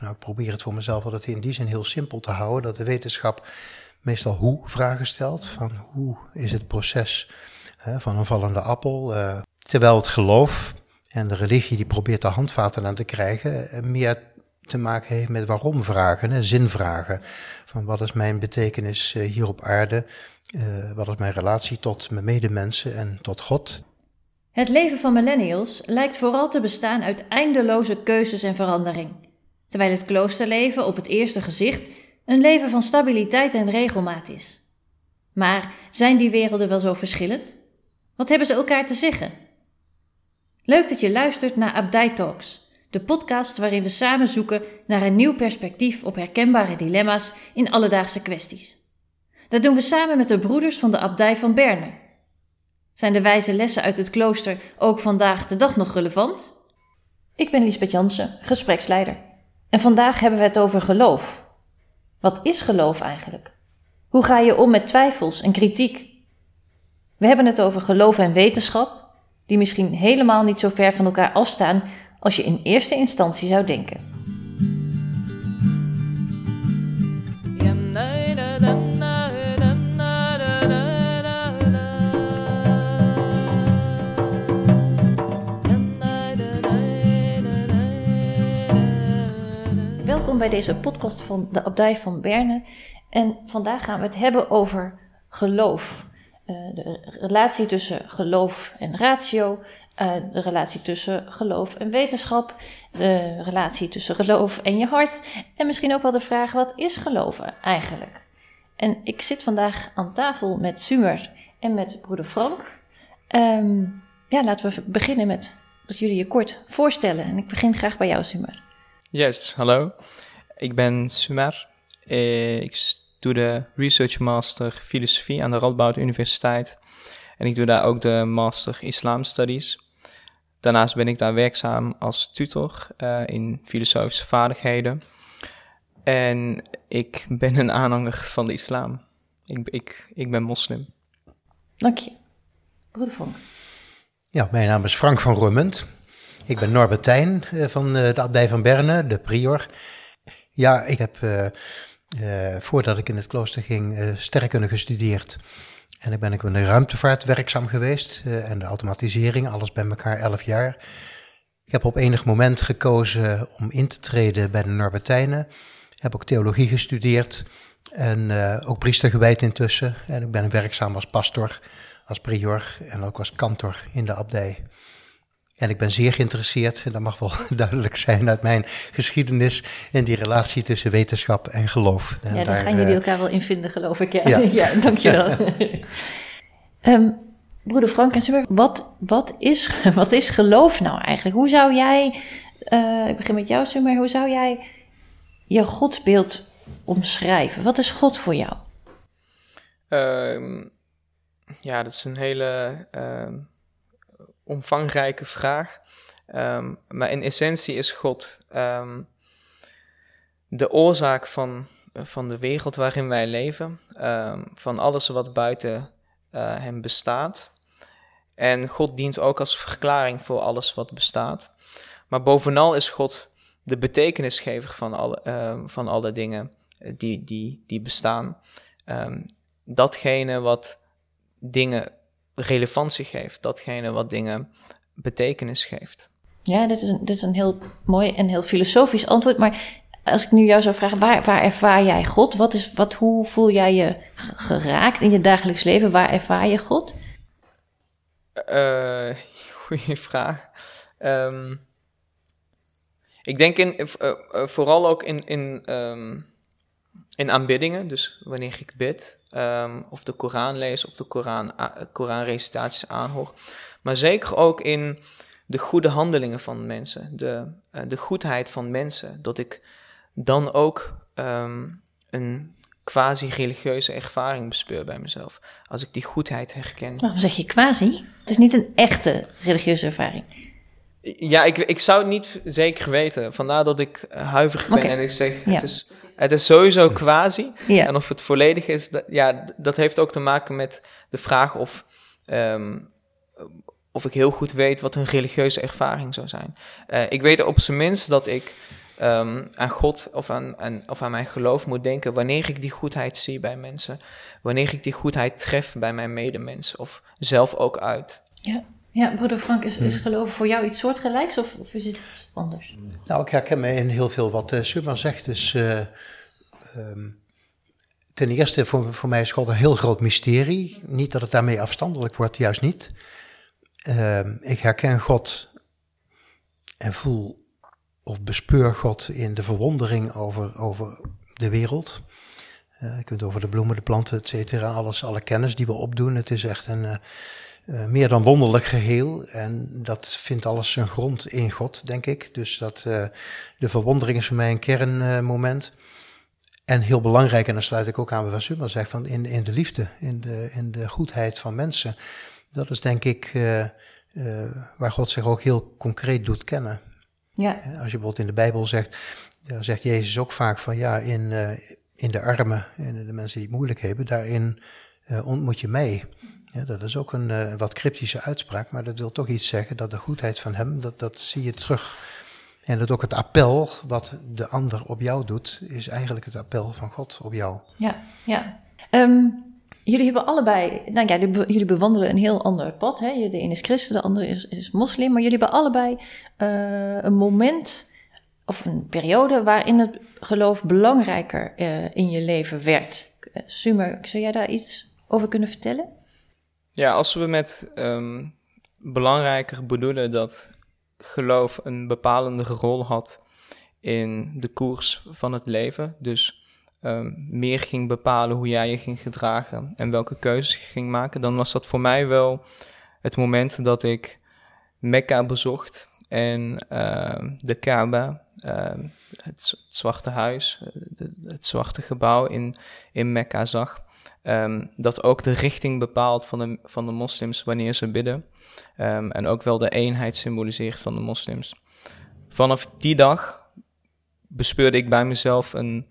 Nou, ik probeer het voor mezelf altijd in die zin heel simpel te houden, dat de wetenschap meestal hoe vragen stelt, van hoe is het proces hè, van een vallende appel, uh, terwijl het geloof en de religie die probeert de handvaten aan te krijgen, eh, meer te maken heeft met waarom vragen, hè, zinvragen. Van wat is mijn betekenis uh, hier op aarde, wat is mijn relatie tot mijn medemensen en tot God. Het leven van millennials lijkt vooral te bestaan uit eindeloze keuzes en verandering terwijl het kloosterleven op het eerste gezicht een leven van stabiliteit en regelmaat is. Maar zijn die werelden wel zo verschillend? Wat hebben ze elkaar te zeggen? Leuk dat je luistert naar Abdij Talks, de podcast waarin we samen zoeken naar een nieuw perspectief op herkenbare dilemma's in alledaagse kwesties. Dat doen we samen met de broeders van de Abdij van Berne. Zijn de wijze lessen uit het klooster ook vandaag de dag nog relevant? Ik ben Lisbeth Jansen, gespreksleider. En vandaag hebben we het over geloof. Wat is geloof eigenlijk? Hoe ga je om met twijfels en kritiek? We hebben het over geloof en wetenschap, die misschien helemaal niet zo ver van elkaar afstaan als je in eerste instantie zou denken. Bij deze podcast van de Abdij van Berne. En vandaag gaan we het hebben over geloof. Uh, de relatie tussen geloof en ratio, uh, de relatie tussen geloof en wetenschap, de relatie tussen geloof en je hart. En misschien ook wel de vraag: wat is geloven eigenlijk? En ik zit vandaag aan tafel met Sumer en met broeder Frank. Um, ja, laten we beginnen met dat jullie je kort voorstellen. En ik begin graag bij jou, Sumer. Yes, hallo. Ik ben Sumer. Eh, ik doe de Research Master Filosofie aan de Radboud Universiteit. En ik doe daar ook de Master Islam Studies. Daarnaast ben ik daar werkzaam als tutor uh, in filosofische vaardigheden. En ik ben een aanhanger van de islam. Ik, ik, ik ben moslim. Dank je. Broeder Frank. Ja, mijn naam is Frank van Roermund. Ik ben Norbertijn eh, van de abdij van Berne, de prior. Ja, ik heb uh, voordat ik in het klooster ging uh, sterrenkunde gestudeerd. En ik ben ik in de ruimtevaart werkzaam geweest en de automatisering, alles bij elkaar elf jaar. Ik heb op enig moment gekozen om in te treden bij de Norbertijnen. Heb ook theologie gestudeerd en ook priester gewijd intussen. En ik ben werkzaam als pastor, als prior en ook als kantor in de abdij. En ik ben zeer geïnteresseerd, en dat mag wel duidelijk zijn uit mijn geschiedenis, in die relatie tussen wetenschap en geloof. En ja, daar, gaan jullie eh, elkaar wel in vinden, geloof ik. Ja, ja. ja dankjewel. um, broeder Frank en wat, wat, is, wat is geloof nou eigenlijk? Hoe zou jij, uh, ik begin met jou Summer, hoe zou jij je godsbeeld omschrijven? Wat is God voor jou? Um, ja, dat is een hele... Uh omvangrijke vraag. Um, maar in essentie is God um, de oorzaak van, van de wereld waarin wij leven, um, van alles wat buiten uh, hem bestaat. En God dient ook als verklaring voor alles wat bestaat. Maar bovenal is God de betekenisgever van alle, van alle dingen die, die, die bestaan. datgene wat dingen relevantie geeft, datgene wat dingen betekenis geeft. Ja, dit is een, dit is een heel mooi en heel filosofisch antwoord. Maar als ik nu jou zou vragen, waar, waar ervaar jij God? Wat is, wat, hoe voel jij je geraakt in je dagelijks leven? Waar ervaar je God? Uh, goeie vraag. Ehm, ik denk in, uh, uh, vooral ook in, in, um, in aanbiddingen, dus wanneer ik bid, um, of de Koran lees of de Koran, Koranrecitaties aanhoor. Maar zeker ook in de goede handelingen van mensen, de, uh, de goedheid van mensen. Dat ik dan ook um, een quasi-religieuze ervaring bespeur bij mezelf. Als ik die goedheid herken. Waarom zeg je quasi? Het is niet een echte religieuze ervaring. Ja, ik, ik zou het niet zeker weten. Vandaar dat ik huiverig ben en ik zeg, ja. het is het is sowieso quasi. En of het volledig is, dat, ja, dat heeft ook te maken met de vraag of, um, of ik heel goed weet wat een religieuze ervaring zou zijn. Uh, ik weet op zijn minst dat ik ehm, aan God of aan, aan, of aan mijn geloof moet denken wanneer ik die goedheid zie bij mensen, wanneer ik die goedheid tref bij mijn medemens of zelf ook uit. Ja, ja broeder Frank, is, is Hmm. geloven voor jou iets soortgelijks of, of is het iets anders? Nou, ik herken me in heel veel wat uh, Suma zegt. Dus uh, um, ten eerste, voor, voor mij is God een heel groot mysterie. Niet dat het daarmee afstandelijk wordt, juist niet. Uh, ik herken God en voel of bespeur God in de verwondering over, over de wereld. Uh, je kunt over de bloemen, de planten, et cetera, alles, alle kennis die we opdoen. Het is echt een uh, meer dan wonderlijk geheel. En dat vindt alles zijn grond in God, denk ik. Dus dat, uh, de verwondering is voor mij een kernmoment. En heel belangrijk, en dan sluit ik ook aan bij wat Suma zegt, van in, in de liefde, in de, in de goedheid van mensen. Dat is denk ik uh, waar God zich ook heel concreet doet kennen. Ja. Als je bijvoorbeeld in de Bijbel zegt, daar zegt Jezus ook vaak van ja, in, in de armen, in de mensen die het moeilijk hebben, daarin ontmoet je mij. Ja, dat is ook een uh, wat cryptische uitspraak, maar dat wil toch iets zeggen dat de goedheid van hem, dat, dat zie je terug. En dat ook het appel wat de ander op jou doet, is eigenlijk het appel van God op jou. Ja, ja. Um, jullie hebben allebei, nou ja, jullie bewandelen een heel ander pad. Hè? De ene is christen, de andere is, is moslim, maar jullie hebben allebei uh, een moment of een periode waarin het geloof belangrijker uh, in je leven werd. Sumer, zou jij daar iets over kunnen vertellen? Ja, als we met um, belangrijker bedoelen dat geloof een bepalende rol had in de koers van het leven, dus um, meer ging bepalen hoe jij je ging gedragen en welke keuzes je ging maken, dan was dat voor mij wel het moment dat ik Mekka bezocht en uh, de Kaaba, het, Zwarte Huis, het, het Zwarte Gebouw in, in Mekka zag. Um, dat ook de richting bepaalt van de, van de moslims wanneer ze bidden. Um, en ook wel de eenheid symboliseert van de moslims. Vanaf die dag bespeurde ik bij mezelf een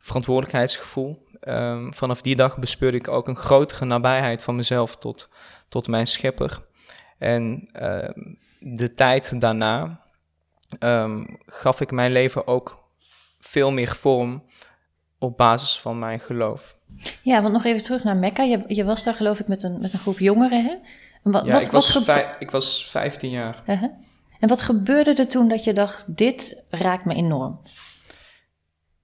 verantwoordelijkheidsgevoel. Um, vanaf die dag bespeurde ik ook een grotere nabijheid van mezelf tot, tot mijn schepper. En de tijd daarna gaf ik mijn leven ook veel meer vorm op basis van mijn geloof. Ja, want nog even terug naar Mekka. Je, je was daar geloof ik met een, met een groep jongeren, hè? Wat, ja, wat, ik, was vijf, ik was 15 jaar. Uh -huh. En wat gebeurde er toen dat je dacht, dit raakt me enorm?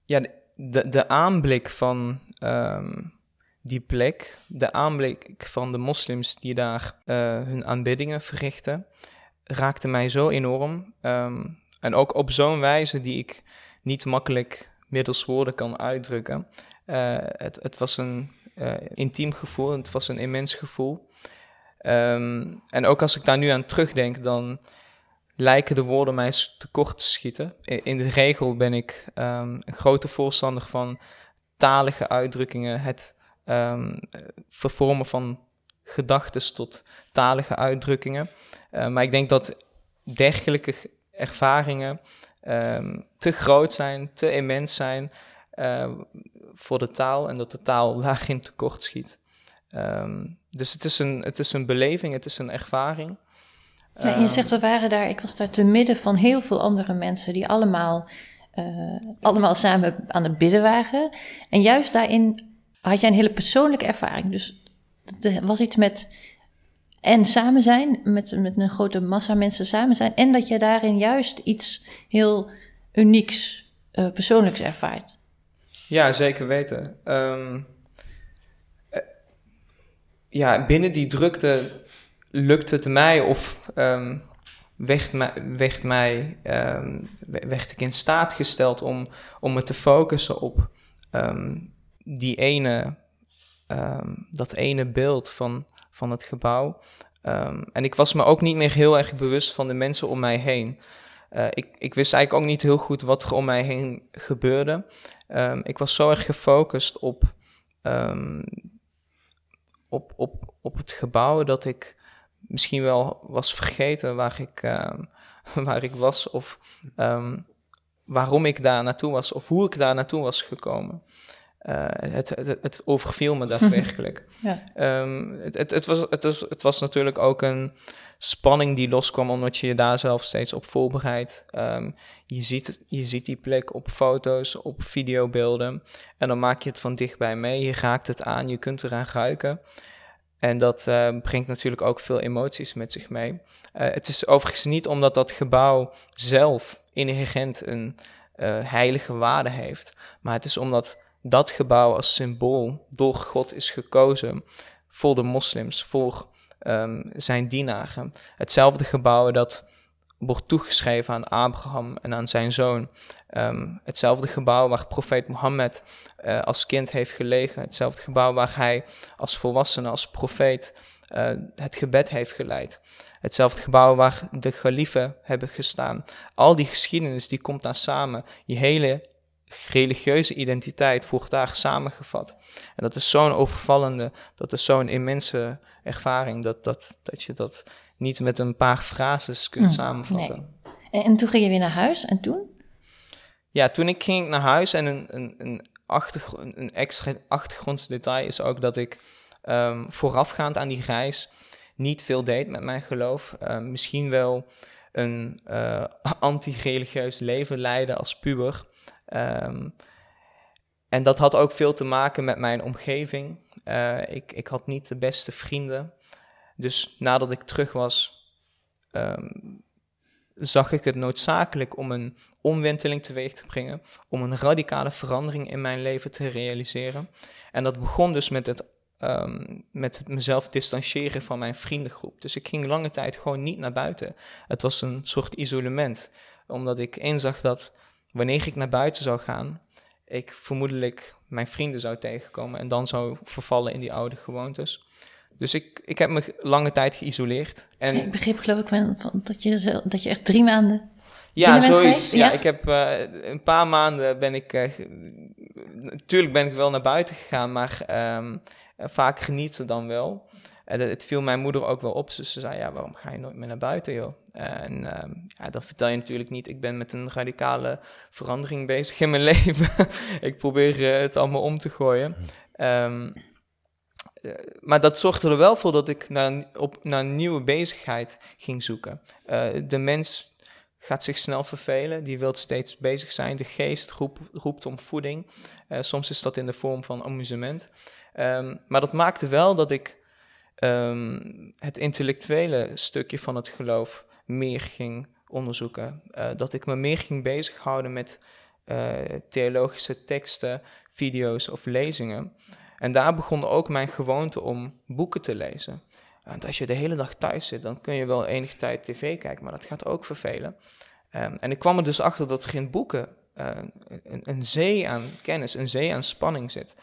Ja, de, de aanblik van um, die plek, de aanblik van de moslims die daar uh, hun aanbiddingen verrichten, raakte mij zo enorm. Um, en ook op zo'n wijze die ik niet makkelijk middels woorden kan uitdrukken. Uh, het, het, was een uh, intiem gevoel, het was een immens gevoel. Um, en ook als ik daar nu aan terugdenk, dan lijken de woorden mij tekort te schieten. In de regel ben ik um, een grote voorstander van talige uitdrukkingen, het um, vervormen van gedachten tot talige uitdrukkingen. Uh, maar ik denk dat dergelijke ervaringen te groot zijn, te immens zijn uh, voor de taal en dat de taal daarin tekort schiet. Um, dus het is, een, het is een beleving, het is een ervaring. Ja, je zegt, we waren daar, ik was daar te midden van heel veel andere mensen die allemaal, uh, allemaal samen aan het bidden waren. En juist daarin had jij een hele persoonlijke ervaring. Dus er was iets met en samen zijn, met, met een grote massa mensen samen zijn. En dat je daarin juist iets heel unieks, uh, persoonlijks ervaart. Ja, zeker weten. Um, uh, ja, binnen die drukte lukt het mij of um, werd, mij, werd, mij, um, ik in staat gesteld om, om me te focussen op die ene, dat ene beeld van, van het gebouw. en ik was me ook niet meer heel erg bewust van de mensen om mij heen. Uh, ik, ik, wist eigenlijk ook niet heel goed wat er om mij heen gebeurde. Um, ik was zo erg gefocust op, um, op, op, op het gebouw dat ik misschien wel was vergeten waar ik, um, waar ik was of waarom ik daar naartoe was of hoe ik daar naartoe was gekomen. Uh, het, het, het, overviel me daadwerkelijk. ja. het, het, het, was, het, was, het was natuurlijk ook een spanning die loskwam, omdat je je daar zelf steeds op voorbereidt. Um, je, ziet, je ziet die plek op foto's, op videobeelden. En dan maak je het van dichtbij mee. Je raakt het aan, je kunt eraan ruiken. En dat uh, brengt natuurlijk ook veel emoties met zich mee. Uh, het is overigens niet omdat dat gebouw zelf inherent een uh, heilige waarde heeft, maar het is omdat dat gebouw als symbool door God is gekozen voor de moslims, voor um, zijn dienaren. Hetzelfde gebouw dat wordt toegeschreven aan Abraham en aan zijn zoon. Um, hetzelfde gebouw waar profeet Mohammed uh, als kind heeft gelegen. Hetzelfde gebouw waar hij als volwassene, als profeet, uh, het gebed heeft geleid. Hetzelfde gebouw waar de galiefen hebben gestaan. Al die geschiedenis die komt daar samen. Je hele religieuze identiteit wordt daar samengevat. En dat is zo'n overvallende, dat is zo'n immense ervaring, dat, dat, dat je dat niet met een paar frases kunt hm, samenvatten. Nee. En, toen ging je weer naar huis en toen? Ja, toen ik ging naar huis en een, een, een, achtergrond, een extra achtergrondsdetail is ook dat ik um, voorafgaand aan die reis niet veel deed met mijn geloof. Uh, misschien wel een uh, anti-religieus leven leiden als puber. Um, en dat had ook veel te maken met mijn omgeving. Uh, ik, ik had niet de beste vrienden. Dus nadat ik terug was, um, zag ik het noodzakelijk om een omwenteling teweeg te brengen, om een radicale verandering in mijn leven te realiseren. En dat begon dus met het, um, met het mezelf distancieren van mijn vriendengroep. Dus ik ging lange tijd gewoon niet naar buiten. Het was een soort isolement, omdat ik inzag dat wanneer ik naar buiten zou gaan, ik vermoedelijk mijn vrienden zou tegenkomen en dan zou vervallen in die oude gewoontes. Dus ik, ik heb me lange tijd geïsoleerd. En ik begreep geloof ik van, dat, je, dat je echt drie maanden... Ja, zoiets. Ja? ja? ik heb uh, een paar maanden ben ik... Uh, natuurlijk ben ik wel naar buiten gegaan, maar um, vaak genieten dan wel. En het viel mijn moeder ook wel op. Dus ze zei, ja, waarom ga je nooit meer naar buiten, joh? En uh, ja, dat vertel je natuurlijk niet. Ik ben met een radicale verandering bezig in mijn leven. ik probeer uh, het allemaal om te gooien. Um, uh, maar dat zorgde er wel voor dat ik naar, op, naar een nieuwe bezigheid ging zoeken. de mens gaat zich snel vervelen, die wil steeds bezig zijn. De geest roep, roept om voeding. soms is dat in de vorm van amusement. Um, maar dat maakte wel dat ik um, het intellectuele stukje van het geloof meer ging onderzoeken. Uh, dat ik me meer ging bezighouden met uh, theologische teksten, video's of lezingen. En daar begon ook mijn gewoonte om boeken te lezen. Want als je de hele dag thuis zit, dan kun je wel enige tijd tv kijken, maar dat gaat ook vervelen. Um, en ik kwam er dus achter dat er in boeken uh, een, een, zee aan kennis, een zee aan spanning zit.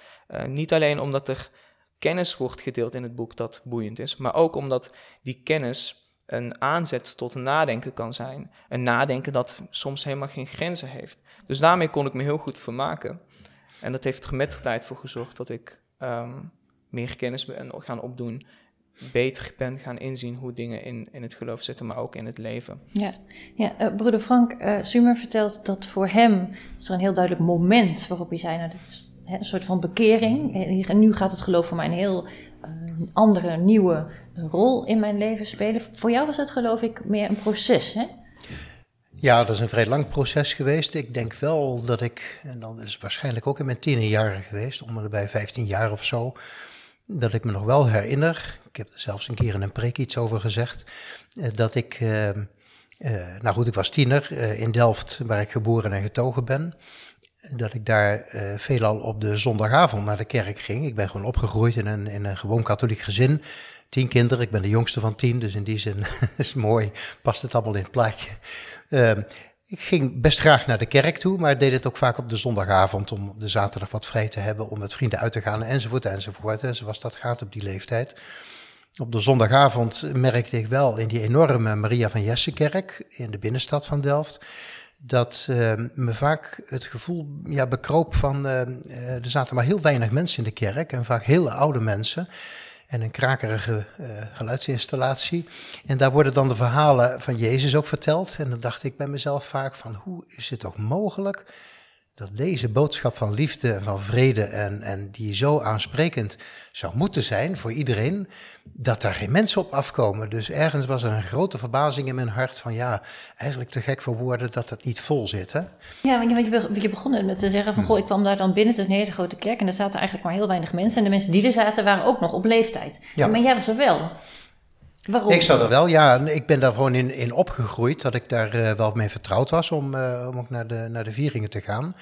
niet alleen omdat er kennis wordt gedeeld in het boek dat boeiend is, maar ook omdat die kennis een aanzet tot nadenken kan zijn. Een nadenken dat soms helemaal geen grenzen heeft. Dus daarmee kon ik me heel goed vermaken. En dat heeft er met de tijd voor gezorgd dat ik um, meer kennis ben gaan opdoen. Beter ben gaan inzien hoe dingen in, in het geloof zitten, maar ook in het leven. Ja, ja uh, broeder Frank uh, Sumer vertelt dat voor hem is er een heel duidelijk moment waarop hij zei: Nou, dit is een soort van bekering. En nu gaat het geloof voor mij een heel uh, andere, nieuwe rol in mijn leven spelen. Voor jou was het geloof ik meer een proces, hè? Ja, dat is een vrij lang proces geweest. Ik denk wel dat ik, en dan is waarschijnlijk ook in mijn tienerjaren geweest, om bij 15 jaar of zo, dat ik me nog wel herinner, ik heb er zelfs een keer in een preek iets over gezegd, eh, dat ik, uh, nou goed, ik was tiener in Delft, waar ik geboren en getogen ben dat ik daar uh, veelal op de zondagavond naar de kerk ging. Ik ben gewoon opgegroeid in een, in een gewoon katholiek gezin. Tien kinderen, ik ben de jongste van tien, dus in die zin is mooi, past het allemaal in het plaatje. Uh, ik ging best graag naar de kerk toe, maar deed het ook vaak op de zondagavond om de zaterdag wat vrij te hebben, om met vrienden uit te gaan enzovoort enzovoort. En zoals dat gaat op die leeftijd. Op de zondagavond merkte ik wel in die enorme Maria van Jessenkerk in de binnenstad van Delft dat uh, me vaak het gevoel ja, bekroop van, uh, er zaten maar heel weinig mensen in de kerk en vaak hele oude mensen en een krakerige uh, geluidsinstallatie. En daar worden dan de verhalen van Jezus ook verteld. En dan dacht ik bij mezelf vaak van, hoe is het ook mogelijk dat deze boodschap van liefde en van vrede en, en die zo aansprekend zou moeten zijn voor iedereen, dat daar geen mensen op afkomen. Dus ergens was er een grote verbazing in mijn hart van ja, eigenlijk te gek voor woorden dat het niet vol zit. Hè? Ja, want je, je begon met te zeggen van goh, ik kwam daar dan binnen, het is een hele grote kerk en er zaten eigenlijk maar heel weinig mensen. En de mensen die er zaten waren ook nog op leeftijd. Ja. Maar jij was er wel. Ik zat er wel, ja. Ik ben daar gewoon in, in opgegroeid, dat ik daar uh, wel mee vertrouwd was om, uh, om ook naar de, naar de vieringen te gaan.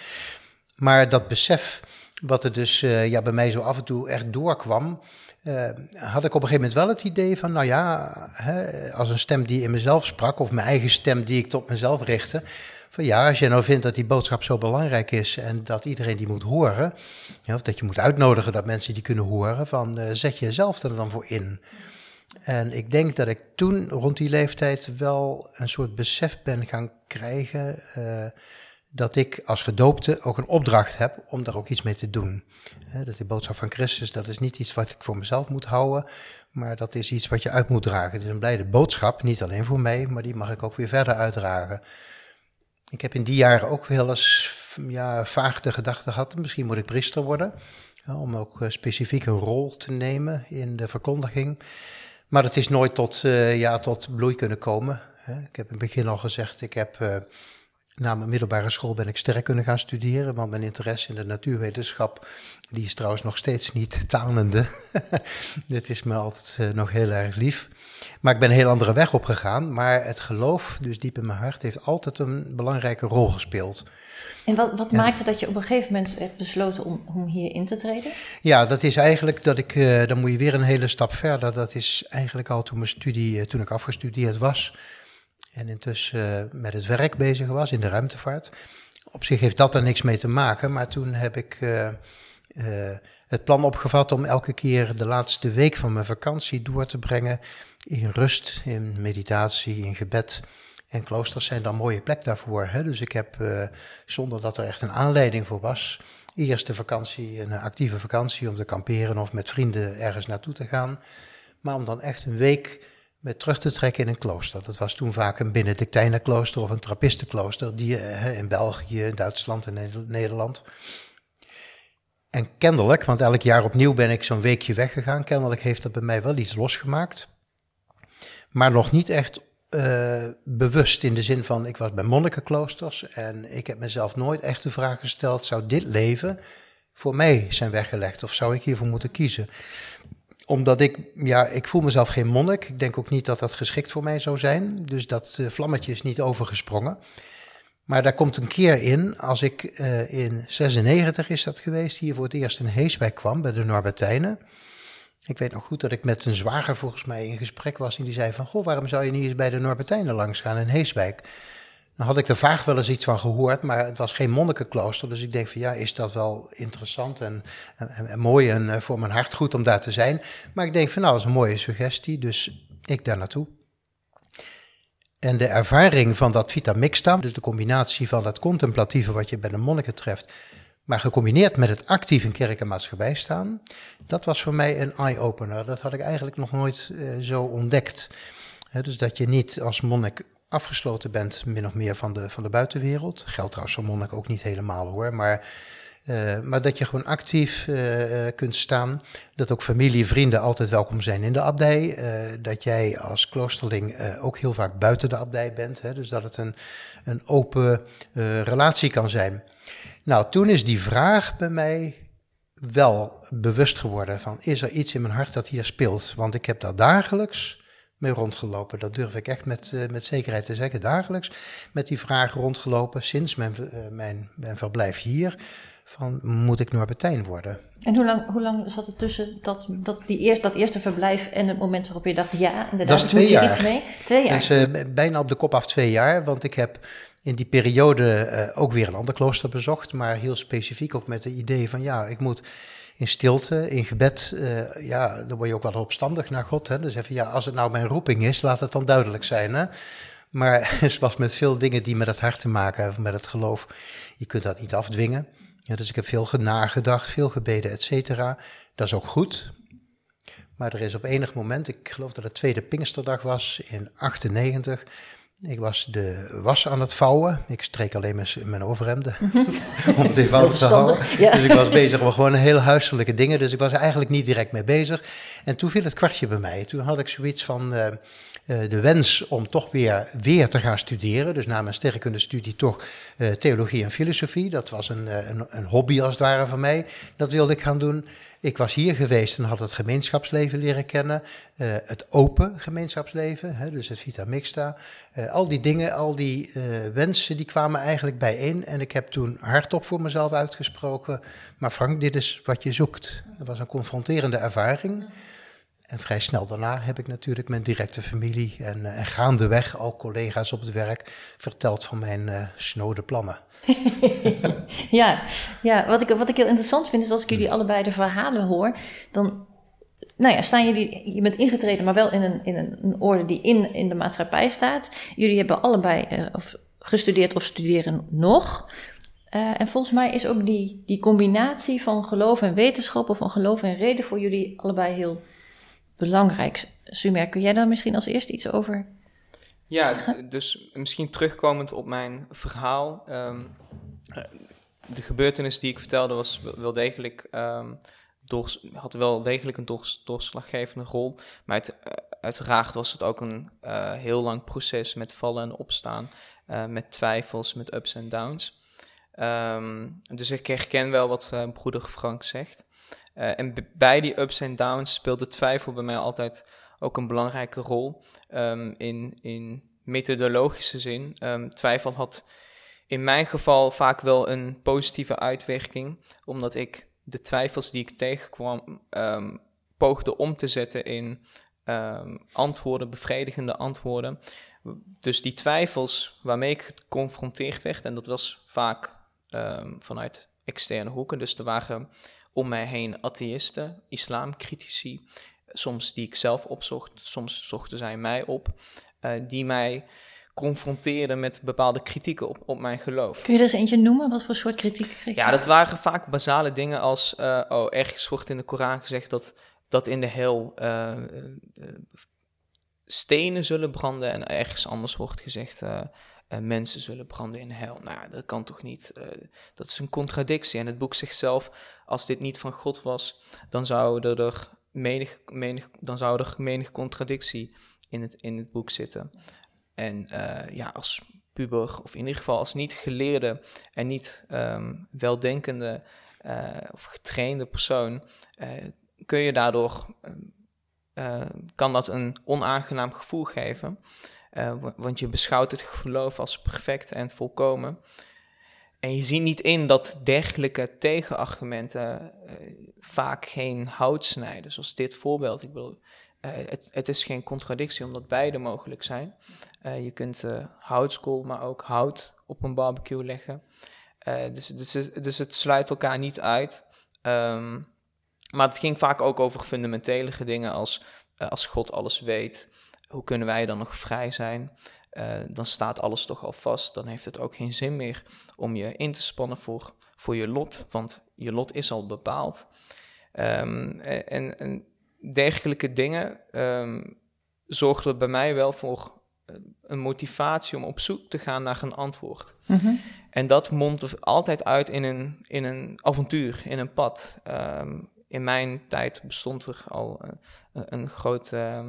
Maar dat besef, wat er dus uh, ja, bij mij zo af en toe echt doorkwam, had ik op een gegeven moment wel het idee van, nou ja, hè, als een stem die in mezelf sprak, of mijn eigen stem die ik tot mezelf richtte, van ja, als je nou vindt dat die boodschap zo belangrijk is en dat iedereen die moet horen, of dat je moet uitnodigen dat mensen die kunnen horen, van zet jezelf er dan voor in. En ik denk dat ik toen rond die leeftijd wel een soort besef ben gaan krijgen uh, dat ik als gedoopte ook een opdracht heb om daar ook iets mee te doen. Dat die boodschap van Christus, dat is niet iets wat ik voor mezelf moet houden, maar dat is iets wat je uit moet dragen. Het is een blijde boodschap, niet alleen voor mij, maar die mag ik ook weer verder uitdragen. Ik heb in die jaren ook wel eens ja, vaag de gedachte gehad, misschien moet ik priester worden, om ook uh, specifiek een rol te nemen in de verkondiging. Maar het is nooit tot, uh, ja, tot bloei kunnen komen. Ik heb in het begin al gezegd, ik heb uh, na mijn middelbare school ben ik sterk kunnen gaan studeren, want mijn interesse in de natuurwetenschap, die is trouwens nog steeds niet tanende. Dit is me altijd uh, nog heel erg lief. Maar ik ben een heel andere weg opgegaan, maar het geloof, dus diep in mijn hart, heeft altijd een belangrijke rol gespeeld. En wat, wat maakte dat je op een gegeven moment hebt besloten om, om hier in te treden? Ja, dat is eigenlijk dat ik, uh, dan moet je weer een hele stap verder. Dat is eigenlijk al toen mijn studie, uh, toen ik afgestudeerd was en intussen uh, met het werk bezig was in de ruimtevaart. Op zich heeft dat er niks mee te maken, maar toen heb ik het plan opgevat om elke keer de laatste week van mijn vakantie door te brengen in rust, in meditatie, in gebed en kloosters zijn dan een mooie plek daarvoor. Hè? Dus ik heb, uh, zonder dat er echt een aanleiding voor was, eerste vakantie, een actieve vakantie om te kamperen of met vrienden ergens naartoe te gaan. Maar om dan echt een week met terug te trekken in een klooster. Dat was toen vaak een Benedictijnenklooster of een Trappistenklooster, die uh, in België, Duitsland en Nederland. En kennelijk, want elk jaar opnieuw ben ik zo'n weekje weggegaan, kennelijk heeft dat bij mij wel iets losgemaakt. Maar nog niet echt uh, bewust in de zin van, ik was bij monnikenkloosters en ik heb mezelf nooit echt de vraag gesteld, zou dit leven voor mij zijn weggelegd of zou ik hiervoor moeten kiezen? Omdat ik, ja, ik voel mezelf geen monnik. Ik denk ook niet dat dat geschikt voor mij zou zijn. Dus dat uh, vlammetje is niet overgesprongen. Maar daar komt een keer in, als ik uh, in 96 is dat geweest, hier voor het eerst in Heeswijk kwam bij de Norbertijnen. Ik weet nog goed dat ik met een zwager volgens mij in gesprek was en die zei van, goh, waarom zou je niet eens bij de Norbertijnen langs gaan in Heeswijk? Dan had ik er vaag wel eens iets van gehoord, maar het was geen monnikenklooster. Dus ik denk van ja, is dat wel interessant en, en, mooi en uh, voor mijn hart goed om daar te zijn. Maar ik denk van nou, dat is een mooie suggestie, dus ik daar naartoe. En de ervaring van dat vita mixta, dus de combinatie van dat contemplatieve wat je bij de monniken treft, maar gecombineerd met het actief in kerk en maatschappij staan, dat was voor mij een eye-opener. Dat had ik eigenlijk nog nooit uh, zo ontdekt. dus dat je niet als monnik afgesloten bent, min of meer van de, van de buitenwereld. Geldt trouwens voor monnik ook niet helemaal hoor, maar, uh, maar dat je gewoon actief uh, kunt staan. Dat ook familie, vrienden altijd welkom zijn in de abdij. dat jij als kloosterling ook heel vaak buiten de abdij bent. Dus dat het een, een open relatie kan zijn. Nou, toen is die vraag bij mij wel bewust geworden van, is er iets in mijn hart dat hier speelt? Want ik heb daar dagelijks mee rondgelopen. Dat durf ik echt met, uh, met zekerheid te zeggen. Dagelijks met die vraag rondgelopen sinds mijn, uh, mijn, mijn verblijf hier. Van, moet ik Norbertijn worden? En hoe lang, hoe lang zat het tussen dat, dat, die eerst, dat eerste verblijf en het moment waarop je dacht, ja, inderdaad, dat is twee jaar. iets mee? Twee jaar. Dus uh, bijna op de kop af twee jaar, want ik heb in die periode uh, ook weer een ander klooster bezocht, maar heel specifiek ook met het idee van ja, ik moet in stilte, in gebed, uh, ja, dan word je ook wel opstandig naar God. Hè? Dus even, ja, als het nou mijn roeping is, laat het dan duidelijk zijn. Hè? Maar zoals met veel dingen die met het hart te maken hebben, met het geloof, je kunt dat niet afdwingen. Ja, dus ik heb veel nagedacht, veel gebeden, et cetera. Dat is ook goed. Maar er is op enig moment, ik geloof dat het tweede Pinksterdag was in 98, Ik was de was aan het vouwen. Ik streek alleen mijn, mijn overhemden om het eenvoudig te houden. Ja. Dus ik was bezig met gewoon heel huiselijke dingen. Dus ik was er eigenlijk niet direct mee bezig. En toen viel het kwartje bij mij. Toen had ik zoiets van eh, de wens om toch weer, weer te gaan studeren. Dus na mijn sterrenkundestudie toch eh, theologie en filosofie. Dat was een, eh, een, een hobby als het ware van mij. Dat wilde ik gaan doen. Ik was hier geweest en had het gemeenschapsleven leren kennen. eh, het open gemeenschapsleven, hè, dus het Vita Mixta. Eh, al die dingen, al die eh, wensen, die kwamen eigenlijk bijeen. En ik heb toen hardop voor mezelf uitgesproken. Maar Frank, dit is wat je zoekt. Dat was een confronterende ervaring. En vrij snel daarna heb ik natuurlijk mijn directe familie en, eh, en gaandeweg ook collega's op het werk verteld van mijn eh snode plannen. Ja, ja wat, ik, wat ik heel interessant vind is als ik jullie allebei de verhalen hoor, dan nou ja, staan jullie, je bent ingetreden, maar wel in een, in een, een orde die in, in de maatschappij staat. Jullie hebben allebei eh, of gestudeerd of studeren nog. En volgens mij is ook die, die combinatie van geloof en wetenschap, of van geloof en reden voor jullie allebei heel belangrijk. Sumer, kun jij daar misschien als eerste iets over Ja, zeggen? dus misschien terugkomend op mijn verhaal. ehm, eh, de gebeurtenis die ik vertelde was wel- degelijk, ehm, doors- had wel degelijk een doors- doorslaggevende rol. Maar het, eh, uiteraard was het ook een eh, heel lang proces met vallen en opstaan. eh, met twijfels, met ups en downs. Ehm, dus ik herken wel wat broeder Frank zegt. Eh, en bij die ups en downs speelde twijfel bij mij altijd ook een belangrijke rol ehm, in, in methodologische zin. Ehm, twijfel had in mijn geval vaak wel een positieve uitwerking, omdat ik de twijfels die ik tegenkwam ehm, poogde om te zetten in antwoorden, bevredigende antwoorden. Dus die twijfels waarmee ik geconfronteerd werd, en dat was vaak vanuit externe hoeken, dus er waren om mij heen atheïsten, islamcritici, soms die ik zelf opzocht, soms zochten zij mij op, eh, die mij confronteerden met bepaalde kritieken op, op mijn geloof. Kun je er eens eentje noemen? Wat voor soort kritiek kreeg je? Ja, dat waren vaak basale dingen als, eh, oh, ergens wordt in de Koran gezegd dat, dat in de hel eh, stenen zullen branden en ergens anders wordt gezegd eh, mensen zullen branden in hel. Nou, dat kan toch niet? Eh, dat is een contradictie. En het boek zegt zelf, als dit niet van God was, dan zou er, menig, menig, dan zou er menig contradictie in het, in het boek zitten. En eh, ja, als puber, of in ieder geval als niet geleerde en niet ehm, weldenkende of getrainde persoon, kun je daardoor, ehm, eh, kan dat een onaangenaam gevoel geven. Eh, wa- want je beschouwt het geloof als perfect en volkomen. En je ziet niet in dat dergelijke tegenargumenten eh, vaak geen hout snijden, zoals dit voorbeeld. Ik bedoel, eh, het, het is geen contradictie omdat beide mogelijk zijn. Je kunt houtskool, maar ook hout op een barbecue leggen. Eh, dus, dus, dus het sluit elkaar niet uit. Ehm, maar het ging vaak ook over fundamentele dingen als als God alles weet, hoe kunnen wij dan nog vrij zijn? Eh, dan staat alles toch al vast. Dan heeft het ook geen zin meer om je in te spannen voor, voor je lot, want je lot is al bepaald. Ehm, en, en dergelijke dingen um, zorgden bij mij wel voor een motivatie om op zoek te gaan naar een antwoord. Mm-hmm. En dat mondt altijd uit in een, in een avontuur, in een pad. Um, in mijn tijd bestond er al uh, een groot, uh,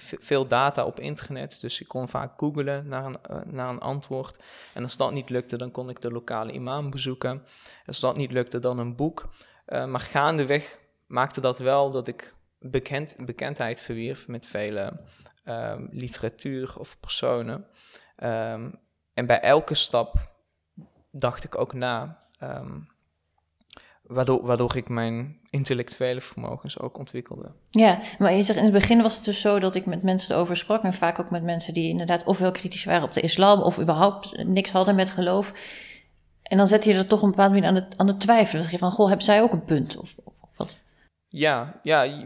veel data op internet. Dus ik kon vaak googlen naar een, naar een antwoord. En als dat niet lukte, dan kon ik de lokale imam bezoeken. Als dat niet lukte, dan een boek. Maar gaandeweg maakte dat wel dat ik bekend, bekendheid verwierf met vele um, literatuur of personen. Um, en bij elke stap dacht ik ook na. Waardoor, waardoor ik mijn intellectuele vermogens ook ontwikkelde. Ja, maar je zegt in het begin was het dus zo dat ik met mensen erover sprak. En vaak ook met mensen die inderdaad ofwel kritisch waren op de islam. of überhaupt niks hadden met geloof. En dan zet je er toch een bepaalde manier aan de, aan de twijfel. Dan zeg je van, goh, hebben zij ook een punt? Of, of, of wat? Ja, ja,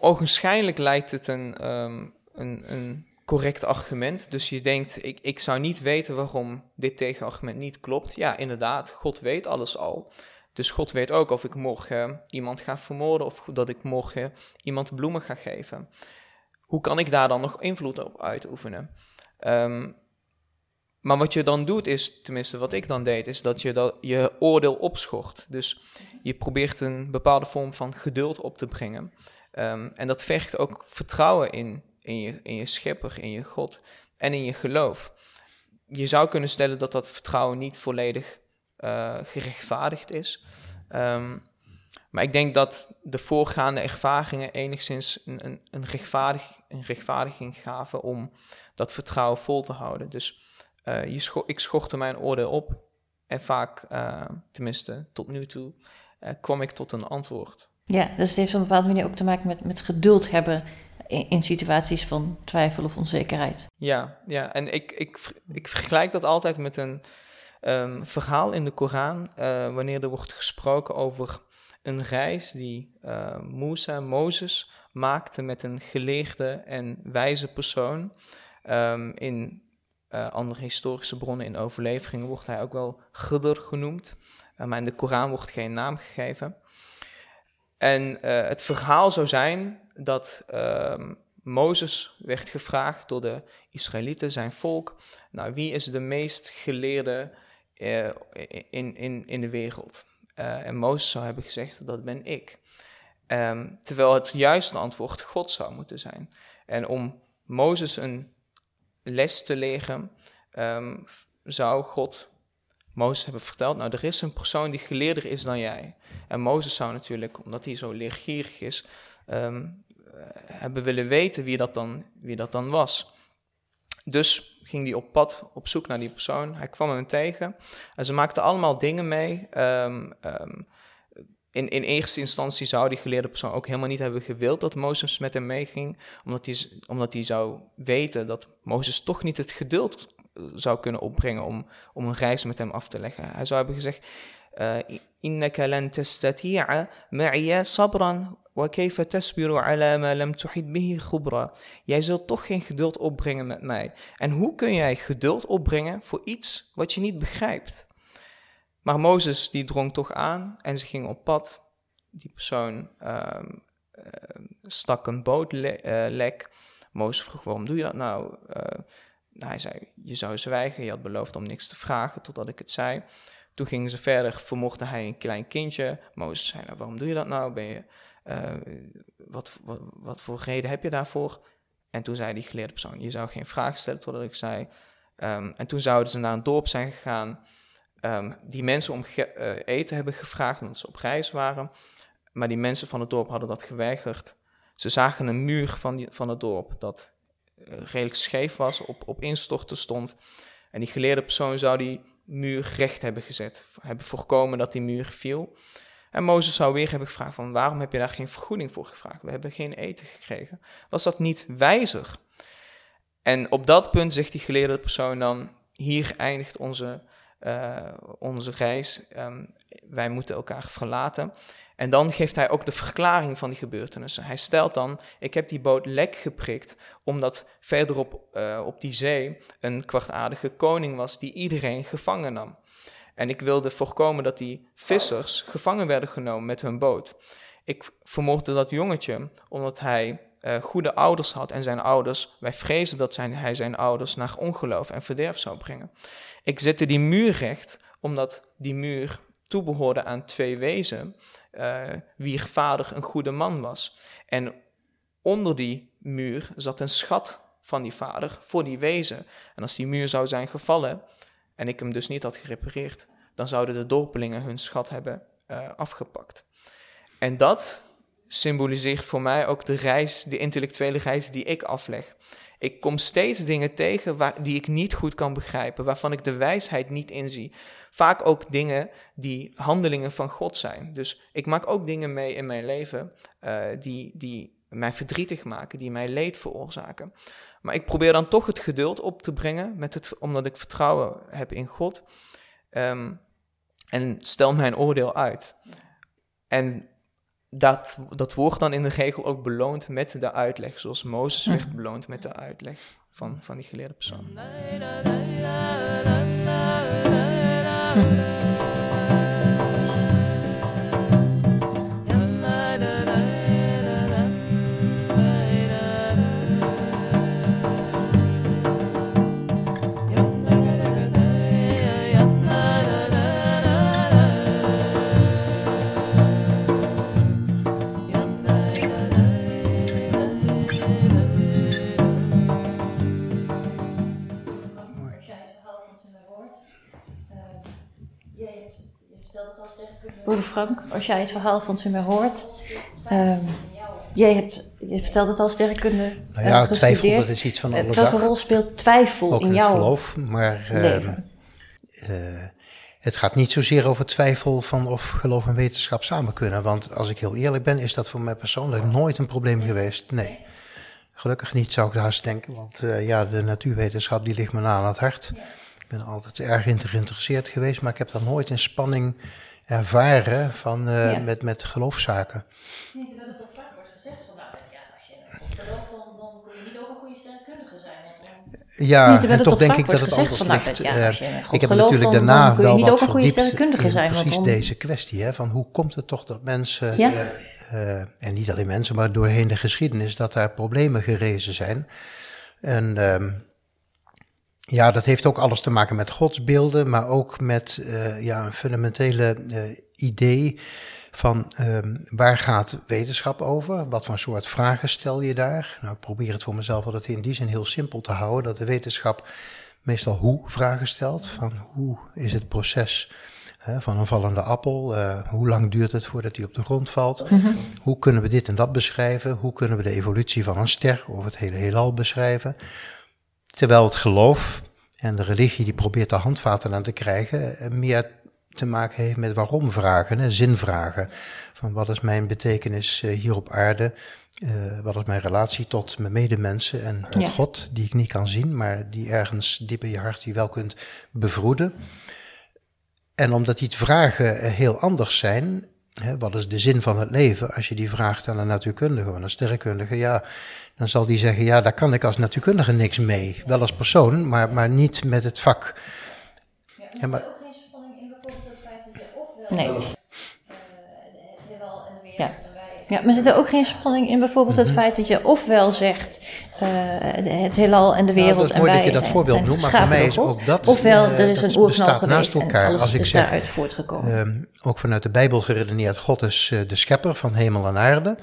ogenschijnlijk lijkt het een, um, een, een correct argument. Dus je denkt, ik, ik zou niet weten waarom dit tegenargument niet klopt. Ja, inderdaad, God weet alles al. Dus God weet ook of ik morgen iemand ga vermoorden of dat ik morgen iemand bloemen ga geven. Hoe kan ik daar dan nog invloed op uitoefenen? Ehm, maar wat je dan doet is, tenminste wat ik dan deed, is dat je dat, je oordeel opschort. Dus je probeert een bepaalde vorm van geduld op te brengen. Ehm, en dat vergt ook vertrouwen in, in, je, in je schepper, in je God en in je geloof. Je zou kunnen stellen dat dat vertrouwen niet volledig uh, gerechtvaardigd is. Um, maar ik denk dat de voorgaande ervaringen enigszins een, een, een, rechtvaardig, een rechtvaardiging gaven om dat vertrouwen vol te houden. Dus uh, je scho ik schortte mijn oordeel op en vaak, uh, tenminste tot nu toe, kwam ik tot een antwoord. Ja, dus het heeft op een bepaalde manier ook te maken met, met geduld hebben in, in situaties van twijfel of onzekerheid. Ja, ja. en ik, ik, ik vergelijk dat altijd met een um, verhaal in de Koran, wanneer er wordt gesproken over een reis die uh, Musa, Mozes, maakte met een geleerde en wijze persoon. Um, in uh, andere historische bronnen in overleveringen wordt hij ook wel Gidr genoemd, maar in de Koran wordt geen naam gegeven. En het verhaal zou zijn dat uh, Mozes werd gevraagd door de Israëlieten, zijn volk, nou, wie is de meest geleerde in, in, in de wereld? Uh, en Mozes zou hebben gezegd, dat ben ik. Um, terwijl het juiste antwoord God zou moeten zijn. En om Mozes een les te leren, um, zou God Mozes hebben verteld, nou er is een persoon die geleerder is dan jij. En Mozes zou natuurlijk, omdat hij zo leergierig is, um, hebben willen weten wie dat, dan, wie dat dan was. Dus ging hij op pad op zoek naar die persoon. Hij kwam hem tegen. En ze maakten allemaal dingen mee. Um, um, in, in eerste instantie zou die geleerde persoon ook helemaal niet hebben gewild dat Mozes met hem meeging. Omdat hij, omdat hij zou weten dat Mozes toch niet het geduld zou kunnen opbrengen om, om een reis met hem af te leggen. Hij zou hebben gezegd, إنك لن تستطيع معي صبرا وكيف تصبر على ما لم تحد به خبرا. Jij zult toch geen geduld opbrengen met mij. En hoe kun jij geduld opbrengen voor iets wat je niet begrijpt? Maar Mozes die drong toch aan en ze ging op pad. Die persoon uh, uh, stak een bootlek. Uh, Mozes vroeg, waarom doe je dat nou? nou? Hij zei, je zou zwijgen, je had beloofd om niks te vragen totdat ik het zei. Toen gingen ze verder, vermochte hij een klein kindje. Mozes zei, nou, waarom doe je dat nou? Ben je, uh, wat, wat, voor reden heb je daarvoor? En toen zei die geleerde persoon, je zou geen vraag stellen totdat ik zei. Um, en toen zouden ze naar een dorp zijn gegaan, um, die mensen om uh, eten hebben gevraagd, omdat ze op reis waren. Maar die mensen van het dorp hadden dat geweigerd. Ze zagen een muur van, van het dorp dat uh, redelijk scheef was, op, op instorten stond. En die geleerde persoon zou die muur recht hebben gezet. Hebben voorkomen dat die muur viel. En Mozes zou weer hebben gevraagd van waarom heb je daar geen vergoeding voor gevraagd? We hebben geen eten gekregen. Was dat niet wijzer? En op dat punt zegt die geleerde persoon dan, hier eindigt onze, uh, onze reis. Um, wij moeten elkaar verlaten. En dan geeft hij ook de verklaring van die gebeurtenissen. Hij stelt dan, ik heb die boot lek geprikt, omdat verderop uh, op die zee een kwartaardige koning was die iedereen gevangen nam. En ik wilde voorkomen dat die vissers gevangen werden genomen met hun boot. Ik vermoordde dat jongetje omdat hij uh, goede ouders had en zijn ouders, wij vrezen dat zijn, hij zijn ouders naar ongeloof en verderf zou brengen. Ik zette die muur recht omdat die muur toebehoorde aan twee wezen, uh, wier vader een goede man was. En onder die muur zat een schat van die vader voor die wezen. En als die muur zou zijn gevallen en ik hem dus niet had gerepareerd, dan zouden de dorpelingen hun schat hebben uh, afgepakt. En dat symboliseert voor mij ook de reis, de intellectuele reis die ik afleg. Ik kom steeds dingen tegen waar, die ik niet goed kan begrijpen, waarvan ik de wijsheid niet inzie. Vaak ook dingen die handelingen van God zijn. Dus ik maak ook dingen mee in mijn leven uh, die, die mij verdrietig maken, die mij leed veroorzaken. Maar ik probeer dan toch het geduld op te brengen, met het, omdat ik vertrouwen heb in God. Um, en stel mijn oordeel uit. En dat, dat wordt dan in de regel ook beloond met de uitleg, zoals Mozes werd hm. beloond met de uitleg van, van die geleerde persoon. Hm. Broeder Frank, als jij het verhaal van Sumer hoort. Um, jij hebt, je vertelde het al sterrenkunde Nou ja, uh, twijfel, dat is iets van alle Welke rol speelt twijfel Ook in jouw geloof, maar leven? Uh, het gaat niet zozeer over twijfel van of geloof en wetenschap samen kunnen. Want als ik heel eerlijk ben, is dat voor mij persoonlijk nooit een probleem geweest. Nee. Gelukkig niet, zou ik haast denken. Want uh, ja, de natuurwetenschap die ligt me na aan het hart. Ik ben altijd erg geïnteresseerd geweest, maar ik heb daar nooit een spanning ervaren van, uh, ja. met, met geloofszaken. Nee, terwijl het toch vaak wordt gezegd van, nou ja, als je gelooft, dan, dan kun je niet ook een goede sterrenkundige zijn. Ja, Nee, en toch denk ik dat het anders nou, ligt. ja, Eh, ik heb natuurlijk dan- daarna dan kun je wel niet wat ook een goede verdiept in zijn, precies deze kwestie. Hè, van hoe komt het toch dat mensen, Ja. eh, en niet alleen mensen, maar doorheen de geschiedenis, dat daar problemen gerezen zijn. En ehm, ja, dat heeft ook alles te maken met godsbeelden, maar ook met eh, ja, een fundamentele eh, idee van ehm, waar gaat wetenschap over? Wat voor soort vragen stel je daar? Nou, ik probeer het voor mezelf altijd in die zin heel simpel te houden, dat de wetenschap meestal hoe vragen stelt. Van hoe is het proces hè, van een vallende appel? Eh, hoe lang duurt het voordat die op de grond valt? Hoe kunnen we dit en dat beschrijven? Hoe kunnen we de evolutie van een ster of het hele heelal beschrijven? Terwijl het geloof en de religie die probeert de handvaten aan te krijgen, eh, meer te maken heeft met waarom-vragen, hè, zinvragen. Van wat is mijn betekenis eh, hier op aarde? Eh, wat is mijn relatie tot mijn medemensen en tot Ja. God, die ik niet kan zien, maar die ergens diep in je hart die wel kunt bevroeden. En omdat die vragen heel anders zijn, hè, wat is de zin van het leven? Als je die vraagt aan een natuurkundige of een sterrenkundige, ja, dan zal die zeggen, ja, daar kan ik als natuurkundige niks mee. Wel als persoon, maar, maar niet met het vak. Ja, maar, ook geen spanning in bijvoorbeeld het feit dat je ofwel... Nee. Ja. Ja, maar zit er ook geen spanning in bijvoorbeeld Mhm. het feit dat je ofwel zegt eh, het heelal en de wereld Nou, dat is en mooi dat wij je dat zijn- voorbeeld noemt, maar voor mij is ook dat, Ofwel, eh, er is dat een geweest naast en elkaar. Als ik zeg, daaruit voortgekomen. Ehm, ook vanuit de Bijbel geredeneerd, God is eh, de schepper van hemel en aarde.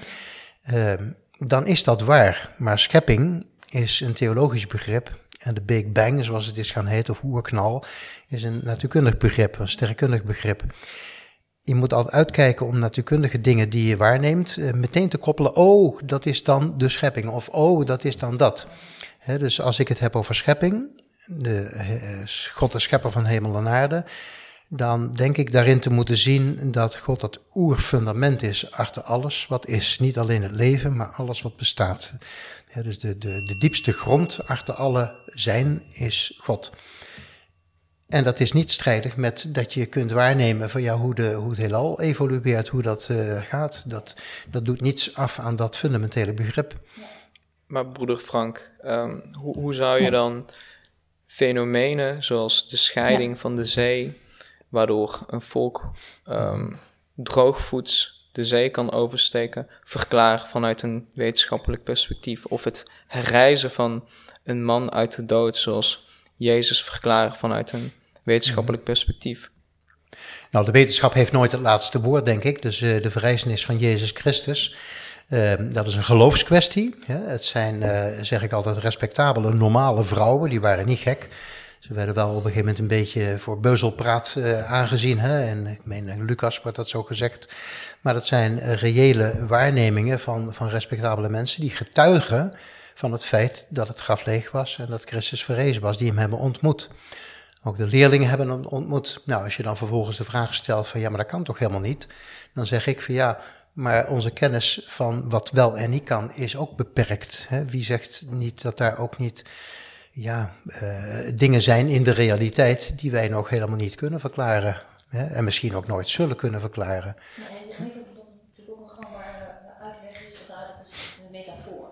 Ehm, dan is dat waar. Maar schepping is een theologisch begrip. En de Big Bang, zoals het is gaan heten, of oerknal, is een natuurkundig begrip, een sterrenkundig begrip. Je moet altijd uitkijken om natuurkundige dingen die je waarneemt, eh, meteen te koppelen. Oh, dat is dan de schepping. Of oh, dat is dan dat. Dus als ik het heb over schepping, de, eh, God de schepper van hemel en aarde, dan denk ik daarin te moeten zien dat God het oerfundament is achter alles wat is. Niet alleen het leven, maar alles wat bestaat. Dus de, de, de diepste grond achter alle zijn is God. En dat is niet strijdig met dat je kunt waarnemen van ja, hoe, de, hoe het heelal evolueert, hoe dat eh, gaat. Dat, dat doet niets af aan dat fundamentele begrip. Maar broeder Frank, ehm, hoe, hoe zou je dan fenomenen zoals de scheiding van de zee, waardoor een volk ehm, droogvoets de zee kan oversteken, verklaren vanuit een wetenschappelijk perspectief? Of het herreizen van een man uit de dood, zoals Jezus verklaren vanuit een wetenschappelijk perspectief? Nou, de wetenschap heeft nooit het laatste woord, denk ik. Dus eh, de verrijzenis van Jezus Christus, eh, dat is een geloofskwestie. Hè. Het zijn, eh, zeg ik altijd, respectabele, normale vrouwen. Die waren niet gek. Ze werden wel op een gegeven moment een beetje voor beuzelpraat eh, aangezien. Hè? En ik meen, Lucas wordt dat zo gezegd. Maar dat zijn reële waarnemingen van, van respectabele mensen die getuigen van het feit dat het graf leeg was en dat Christus verrezen was, die hem hebben ontmoet. Ook de leerlingen hebben hem ontmoet. Nou, als je dan vervolgens de vraag stelt van ja, maar dat kan toch helemaal niet? Dan zeg ik van ja, maar onze kennis van wat wel en niet kan is ook beperkt. Hè? Wie zegt niet dat daar ook niet ja, uh, dingen zijn in de realiteit die wij nog helemaal niet kunnen verklaren. Hè? En misschien ook nooit zullen kunnen verklaren hij zegt niet dat het natuurlijk ook een gangbare uitleg is, want dat is een metafoor.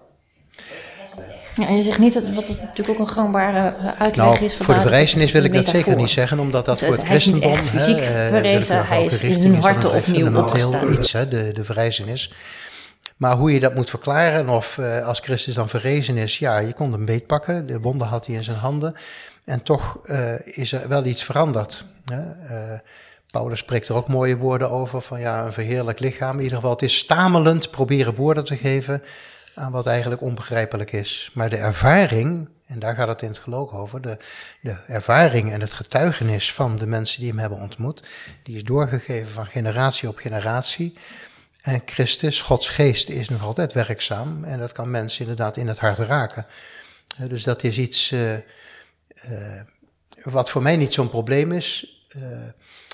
Ja, en je zegt niet dat wat het natuurlijk ook een gangbare uitleg nou, is. Voor de verrijzenis wil ik dat zeker niet zeggen, omdat dat Dus voor het hij is niet christendom. echt fysiek verrezen, hij is in hun harten opnieuw opgestaan. iets, hè, de, de verrijzenis. Maar hoe je dat moet verklaren, of uh, als Christus dan verrezen is, ja, je kon hem beetpakken, de wonden had hij in zijn handen. En toch uh, is er wel iets veranderd. Hè? Uh, Paulus spreekt er ook mooie woorden over, van ja, een verheerlijk lichaam. In ieder geval, het is stamelend proberen woorden te geven aan wat eigenlijk onbegrijpelijk is. Maar de ervaring En daar gaat het in het geloof over. De, de ervaring en het getuigenis van de mensen die hem hebben ontmoet, die is doorgegeven van generatie op generatie. En Christus, Gods geest, is nog altijd werkzaam en dat kan mensen inderdaad in het hart raken. Dus dat is iets uh, uh, wat voor mij niet zo'n probleem is. Uh, een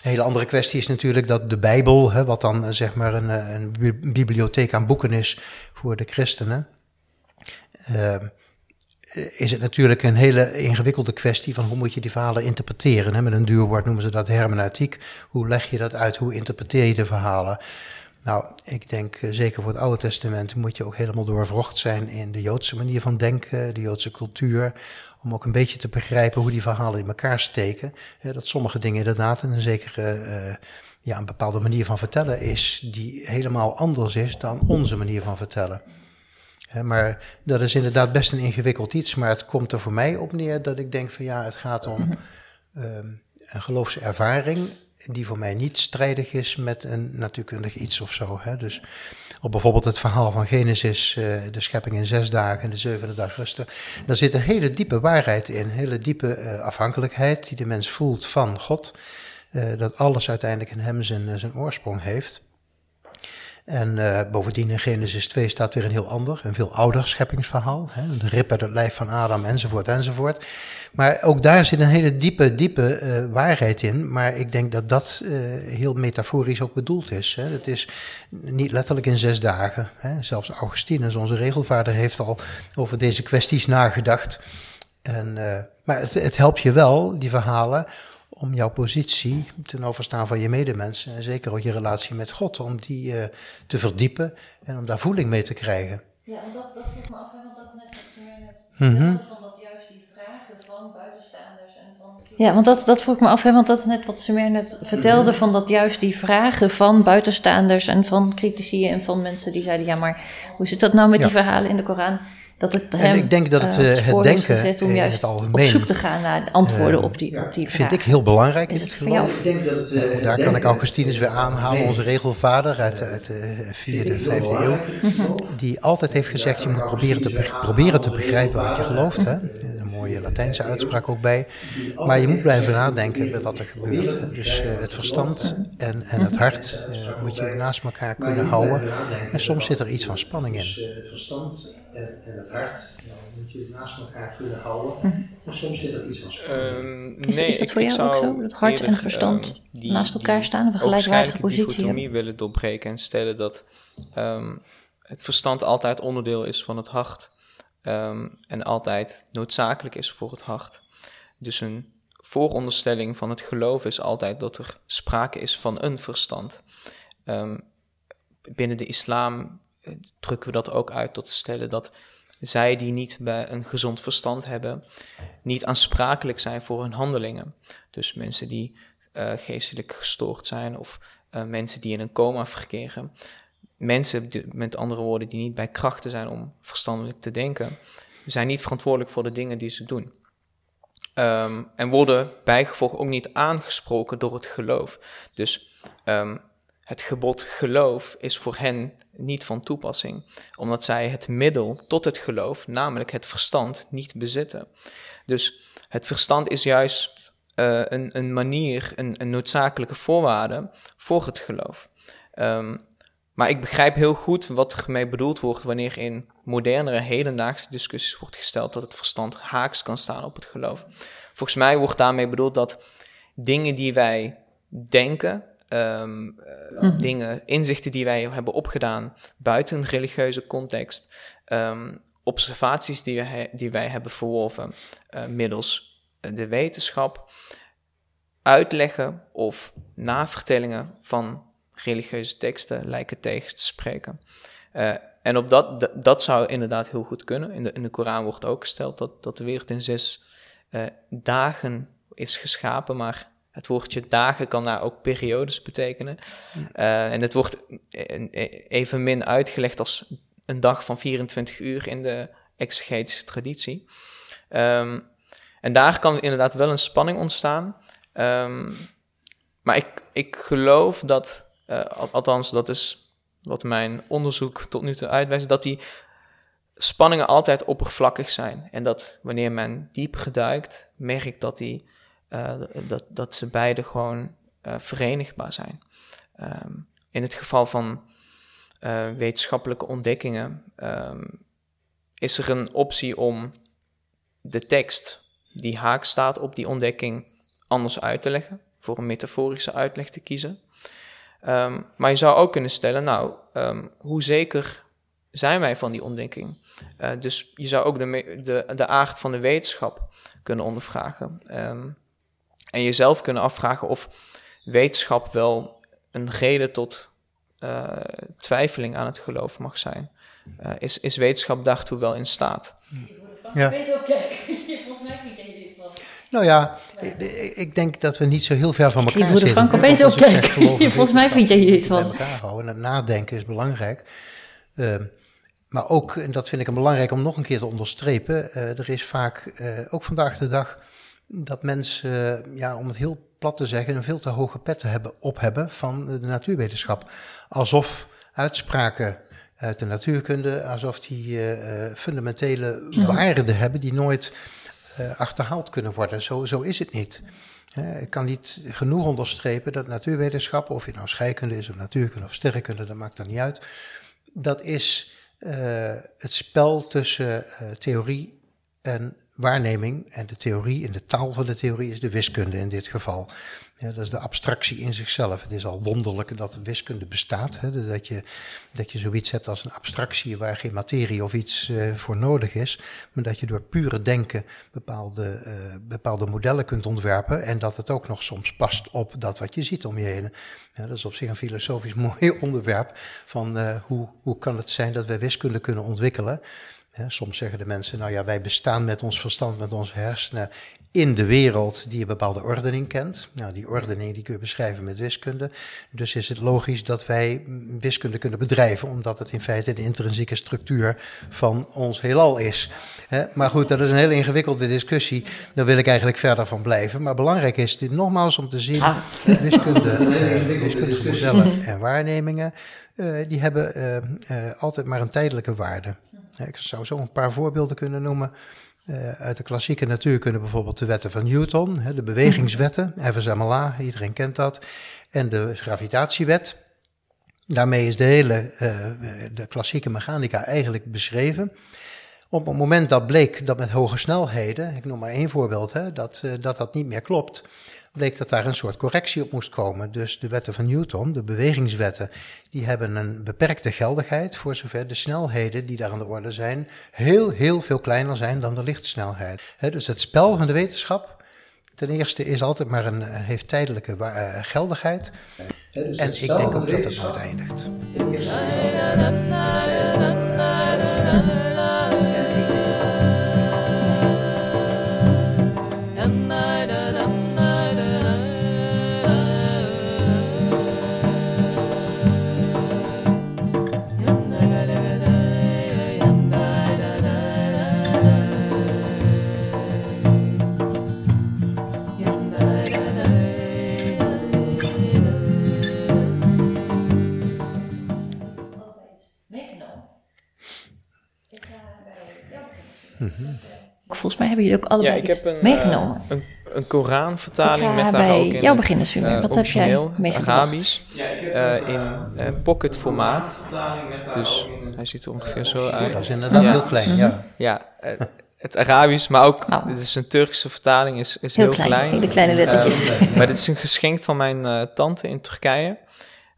hele andere kwestie is natuurlijk dat de Bijbel, hè, wat dan zeg maar een, een, bibliotheek aan boeken is voor de christenen, is het natuurlijk een hele ingewikkelde kwestie van hoe moet je die verhalen interpreteren. Hè? Met een duur woord noemen ze dat hermeneutiek. Hoe leg je dat uit? Hoe interpreteer je de verhalen? Nou, ik denk uh, zeker voor het Oude Testament moet je ook helemaal doorvrocht zijn in de Joodse manier van denken, de Joodse cultuur, om ook een beetje te begrijpen hoe die verhalen in elkaar steken. Dat sommige dingen inderdaad een zekere, uh, ja, een bepaalde manier van vertellen is, die helemaal anders is dan onze manier van vertellen. maar dat is inderdaad best een ingewikkeld iets, maar het komt er voor mij op neer dat ik denk van ja, het gaat om ehm, een geloofservaring die voor mij niet strijdig is met een natuurkundig iets of zo. Hè? Dus op bijvoorbeeld het verhaal van Genesis, uh, de schepping in zes dagen en de zevende dag rusten. Daar zit een hele diepe waarheid in, hele diepe uh, afhankelijkheid die de mens voelt van God. Uh, dat alles uiteindelijk in hem zijn, zijn oorsprong heeft. En bovendien in Genesis 2 staat weer een heel ander, een veel ouder scheppingsverhaal. Hè? De rib uit het lijf van Adam enzovoort enzovoort. Maar ook daar zit een hele diepe, diepe uh, waarheid in. Maar ik denk dat dat uh, heel metaforisch ook bedoeld is. Hè? Het is niet letterlijk in zes dagen. Hè? Zelfs Augustinus, onze regelvader, heeft al over deze kwesties nagedacht. En, maar het, het helpt je wel, die verhalen, om jouw positie ten overstaan van je medemensen en zeker ook je relatie met God, om die te verdiepen en om daar voeling mee te krijgen. Ja, en dat, dat vroeg me af, want dat is net wat ze mij net mm -hmm. van dat juist die vragen van buitenstaanders en van... Ja, want dat, dat vroeg ik me af, hè, want dat is net wat Sumer net vertelde, van dat juist die vragen van buitenstaanders en van critici en van mensen die zeiden, ja maar hoe zit dat nou met Ja. die verhalen in de Koran? Dat het hem En ik denk dat het, eh, eh, op het denken gezet om in juist het algemeen, op zoek te gaan naar de antwoorden eh, op die, op die vind vragen. ik heel belangrijk in Is het het voor jou? Ik denk dat het, eh, Daar kan ik Augustinus weer aanhalen, onze regelvader uit, uit de vierde, vijfde eeuw. Die altijd heeft gezegd, je moet proberen te, be- proberen te begrijpen wat je gelooft. Hè? Mooie Latijnse uitspraak ook bij. Maar je moet blijven nadenken bij wat er gebeurt. Hè? Dus eh, het verstand en, en het hart eh, moet je naast elkaar kunnen houden. En soms zit er iets van spanning in. Dus eh, het verstand en, en het hart ja, moet je naast elkaar kunnen houden. En soms zit er iets van spanning in. Ehm, Is- nee, is dat ik- voor ik jou ook zou zo? Dat hart en verstand ehm, die- naast elkaar die staan, een gelijkwaardige positie dichotomie willen doorbreken en stellen dat ehm, het verstand altijd onderdeel is van het hart ehm, en altijd noodzakelijk is voor het hart. Dus een vooronderstelling van het geloof is altijd dat er sprake is van een verstand. Ehm, binnen de islam eh, drukken we dat ook uit tot te stellen dat zij die niet bij een gezond verstand hebben, niet aansprakelijk zijn voor hun handelingen. Dus mensen die eh, geestelijk gestoord zijn of eh, mensen die in een coma verkeren. Mensen, met andere woorden, die niet bij krachten zijn om verstandelijk te denken, zijn niet verantwoordelijk voor de dingen die ze doen. Ehm, en worden bijgevolg ook niet aangesproken door het geloof. Dus ehm, het gebod geloof is voor hen niet van toepassing, omdat zij het middel tot het geloof, namelijk het verstand, niet bezitten. Dus het verstand is juist eh, een, een manier, een, een noodzakelijke voorwaarde voor het geloof. Ehm, maar ik begrijp heel goed wat er mee bedoeld wordt wanneer in modernere, hedendaagse discussies wordt gesteld dat het verstand haaks kan staan op het geloof. Volgens mij wordt daarmee bedoeld dat dingen die wij denken, ehm, eh, dingen, inzichten die wij hebben opgedaan buiten een religieuze context, ehm, observaties die wij, die wij hebben verworven eh, middels eh, de wetenschap, uitleggen of navertellingen van religieuze teksten lijken tegen te spreken. Eh, en op dat, dat zou inderdaad heel goed kunnen. In de, in de Koran wordt ook gesteld dat, dat de wereld in zes eh, dagen is geschapen, maar het woordje dagen kan daar ook periodes betekenen. Eh, en het wordt eh, evenmin uitgelegd als een dag van 24 uur in de exegetische traditie. Ehm, en daar kan inderdaad wel een spanning ontstaan. Ehm, maar ik, ik geloof dat, eh, al- althans dat is wat mijn onderzoek tot nu toe uitwijst, dat die spanningen altijd oppervlakkig zijn. En dat wanneer men diep geduikt, merkt dat, die, uh, dat, dat ze beide gewoon uh, verenigbaar zijn. Um, in het geval van wetenschappelijke ontdekkingen um, is er een optie om de tekst die haak staat op die ontdekking anders uit te leggen, voor een metaforische uitleg te kiezen. Um, maar je zou ook kunnen stellen, nou, um, hoe zeker zijn wij van die ontdekking? Uh, dus je zou ook de, de, de aard van de wetenschap kunnen ondervragen. Um, en jezelf kunnen afvragen of wetenschap wel een reden tot uh, twijfeling aan het geloof mag zijn. Uh, is, is wetenschap daartoe wel in staat? Ja mij vind jij dit wel. Nou ja, ik, ik, denk dat we niet zo heel ver van elkaar zitten. Ik Frank opeens ook kijken. Volgens mij vind jij hier iets van. En het nadenken is belangrijk. Uh, maar ook, en dat vind ik een belangrijk om nog een keer te onderstrepen, uh, er is vaak, uh, ook vandaag de dag, dat mensen, ja, om het heel plat te zeggen, een veel te hoge pet hebben, op hebben van de natuurwetenschap. Alsof uitspraken uit de natuurkunde, alsof die fundamentele waarden hebben die nooit achterhaald kunnen worden. Zo, zo is het niet. Ik kan niet genoeg onderstrepen dat natuurwetenschap, of je nou scheikunde is of natuurkunde of sterrenkunde, dat maakt dan niet uit. Dat is uh, het spel tussen theorie en waarneming. En de theorie, in de taal van de theorie, is de wiskunde in dit geval. Ja, dat is de abstractie in zichzelf. Het is al wonderlijk dat wiskunde bestaat. Hè? Dat, je, dat je zoiets hebt als een abstractie waar geen materie of iets uh, voor nodig is. Maar dat je door pure denken bepaalde, uh, bepaalde modellen kunt ontwerpen. En dat het ook nog soms past op dat wat je ziet om je heen. Ja, dat is op zich een filosofisch mooi onderwerp. Van uh, hoe, hoe kan het zijn dat wij wiskunde kunnen ontwikkelen. soms zeggen de mensen, nou ja, wij bestaan met ons verstand, met onze hersenen in de wereld die een bepaalde ordening kent. Nou, die ordening die kun je beschrijven met wiskunde. Dus is het logisch dat wij wiskunde kunnen bedrijven, omdat het in feite de intrinsieke structuur van ons heelal is. Maar goed, dat is een hele ingewikkelde discussie. Daar wil ik eigenlijk verder van blijven. Maar belangrijk is dit nogmaals om te zien, wiskunde, uh, wiskundige modellen en waarnemingen, uh, die hebben uh, altijd maar een tijdelijke waarde. Ik zou zo een paar voorbeelden kunnen noemen. Uh, uit de klassieke natuurkunde bijvoorbeeld de wetten van Newton, hè, de bewegingswetten, FSMLA, iedereen kent dat, en de gravitatiewet. Daarmee is de hele uh, de klassieke mechanica eigenlijk beschreven. Op het moment dat bleek dat met hoge snelheden, ik noem maar één voorbeeld, hè, dat, uh, dat dat niet meer klopt, bleek dat daar een soort correctie op moest komen. Dus de wetten van Newton, de bewegingswetten, die hebben een beperkte geldigheid voor zover de snelheden die daar aan de orde zijn heel, heel veel kleiner zijn dan de lichtsnelheid. dus het spel van de wetenschap, ten eerste is altijd maar een, heeft tijdelijke uh, geldigheid. dus en ik denk ook dat het nooit eindigt. Ten eerste. Hebben jullie ook allebei ja, ik heb een, meegenomen. Uh, een, een Koranvertaling met daar ook in jouw beginnersfilm. Uh, Wat heb jij meegenomen? Arabisch, uh, in pocket formaat. Dus hij ziet er ongeveer zo uit. Dat is inderdaad ja. heel klein, ja. Ja, het Arabisch, maar ook, oh. dit is een Turkse vertaling, is, is heel, heel klein. klein. De kleine lettertjes. Um, maar dit is een geschenk van mijn tante in Turkije.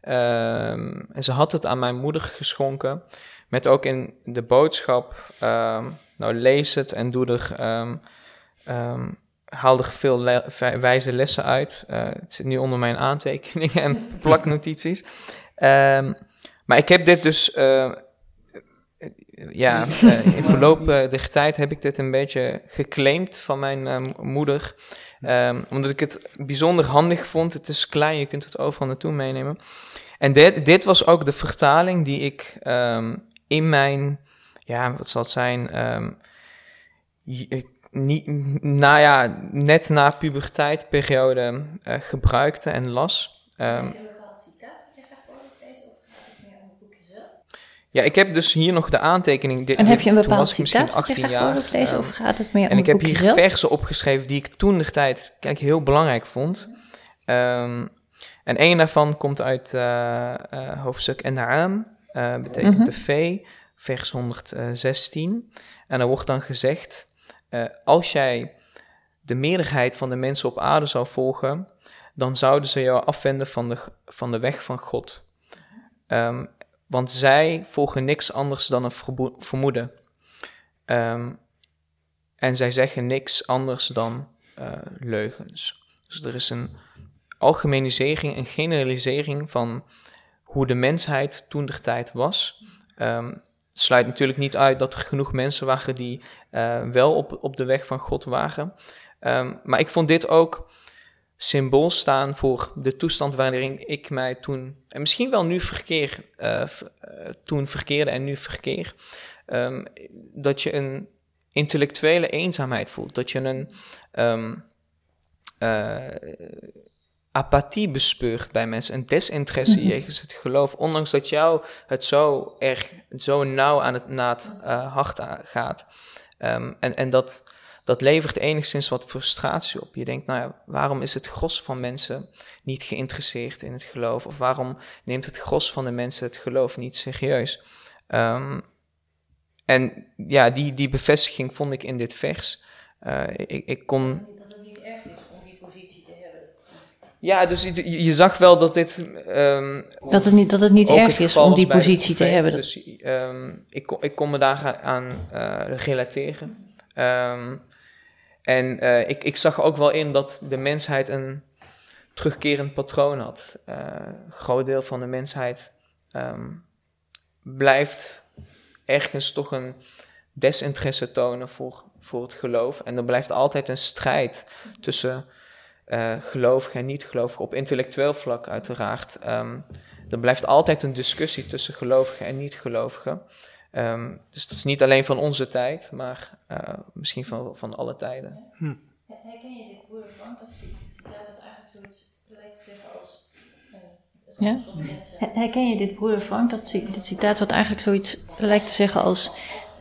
Um, en ze had het aan mijn moeder geschonken. Met ook in de boodschap, um, nou lees het en doe er, um, um, haal er veel le wijze lessen uit. Uh, het zit nu onder mijn aantekeningen en plaknotities. maar ik heb dit dus, uh, ja, uh, in verloop der tijd heb ik dit een beetje geclaimd van mijn moeder. omdat ik het bijzonder handig vond. Het is klein, je kunt het overal naartoe meenemen. En dit, dit was ook de vertaling die ik in mijn, ja, wat zal het zijn, um, niet, nou ja, net na puberteitperiode uh, gebruikte en las. Um, Ja, ik heb dus hier nog de aantekening. Dit, En heb je een bepaald citaat dat je 18 graag jaar. voor wilt lezen? ehm, Of gaat het meer om en ik heb hier versen opgeschreven die ik toen de tijd kijk, heel belangrijk vond. Ehm, en één daarvan komt uit eh, eh, hoofdstuk Ennaam, eh betekent Mhm. de vee, vers 116. En er wordt dan gezegd, eh, als jij de meerderheid van de mensen op aarde zou volgen, dan zouden ze jou afwenden van de, van de weg van God. Ehm, want zij volgen niks anders dan een vermoeden. Ehm, en zij zeggen niks anders dan eh, leugens. Dus er is een algemenisering, een generalisering van hoe de mensheid toen de tijd was. Sluit natuurlijk niet uit dat er genoeg mensen waren die eh, wel op, op de weg van God waren. Ehm, maar ik vond dit ook symbool staan voor de toestand waarin ik mij toen, en misschien wel nu verkeer, eh, eh, toen verkeerde en nu verkeer. Ehm, dat je een intellectuele eenzaamheid voelt. Dat je een ehm, eh, apathie bespeurt bij mensen. Een desinteresse Mhm. jegens het geloof. Ondanks dat jou het zo erg, zo nauw aan het, na het eh, hart gaat. Ehm, en, en dat, dat levert enigszins wat frustratie op. Je denkt, nou ja, waarom is het gros van mensen niet geïnteresseerd in het geloof? Of waarom neemt het gros van de mensen het geloof niet serieus? Ehm, en ja, die, die bevestiging vond ik in dit vers. Eh, ik, ik kon. Dat het niet erg is om die positie te hebben. Ja, dus je, je zag wel dat dit. ehm, Dat het niet, dat het niet erg het is om die positie te hebben. Dus ehm, ik, kon, ik kon me daar aan eh, relateren. Ehm, en eh, ik, ik zag ook wel in dat de mensheid een terugkerend patroon had. Eh, een groot deel van de mensheid blijft ergens toch een desinteresse tonen voor, voor het geloof. En er blijft altijd een strijd tussen eh gelovigen en niet-gelovigen, op intellectueel vlak uiteraard. Ehm, er blijft altijd een discussie tussen gelovigen en niet-gelovigen. Ehm, dus dat is niet alleen van onze tijd, maar eh, misschien van, van alle tijden. Herken je dit broeder Frank? Dat citaat wat eigenlijk zoiets lijkt te zeggen als... Ja? Herken je dit broeder Frank? Dat dit citaat wat eigenlijk zoiets lijkt te zeggen als...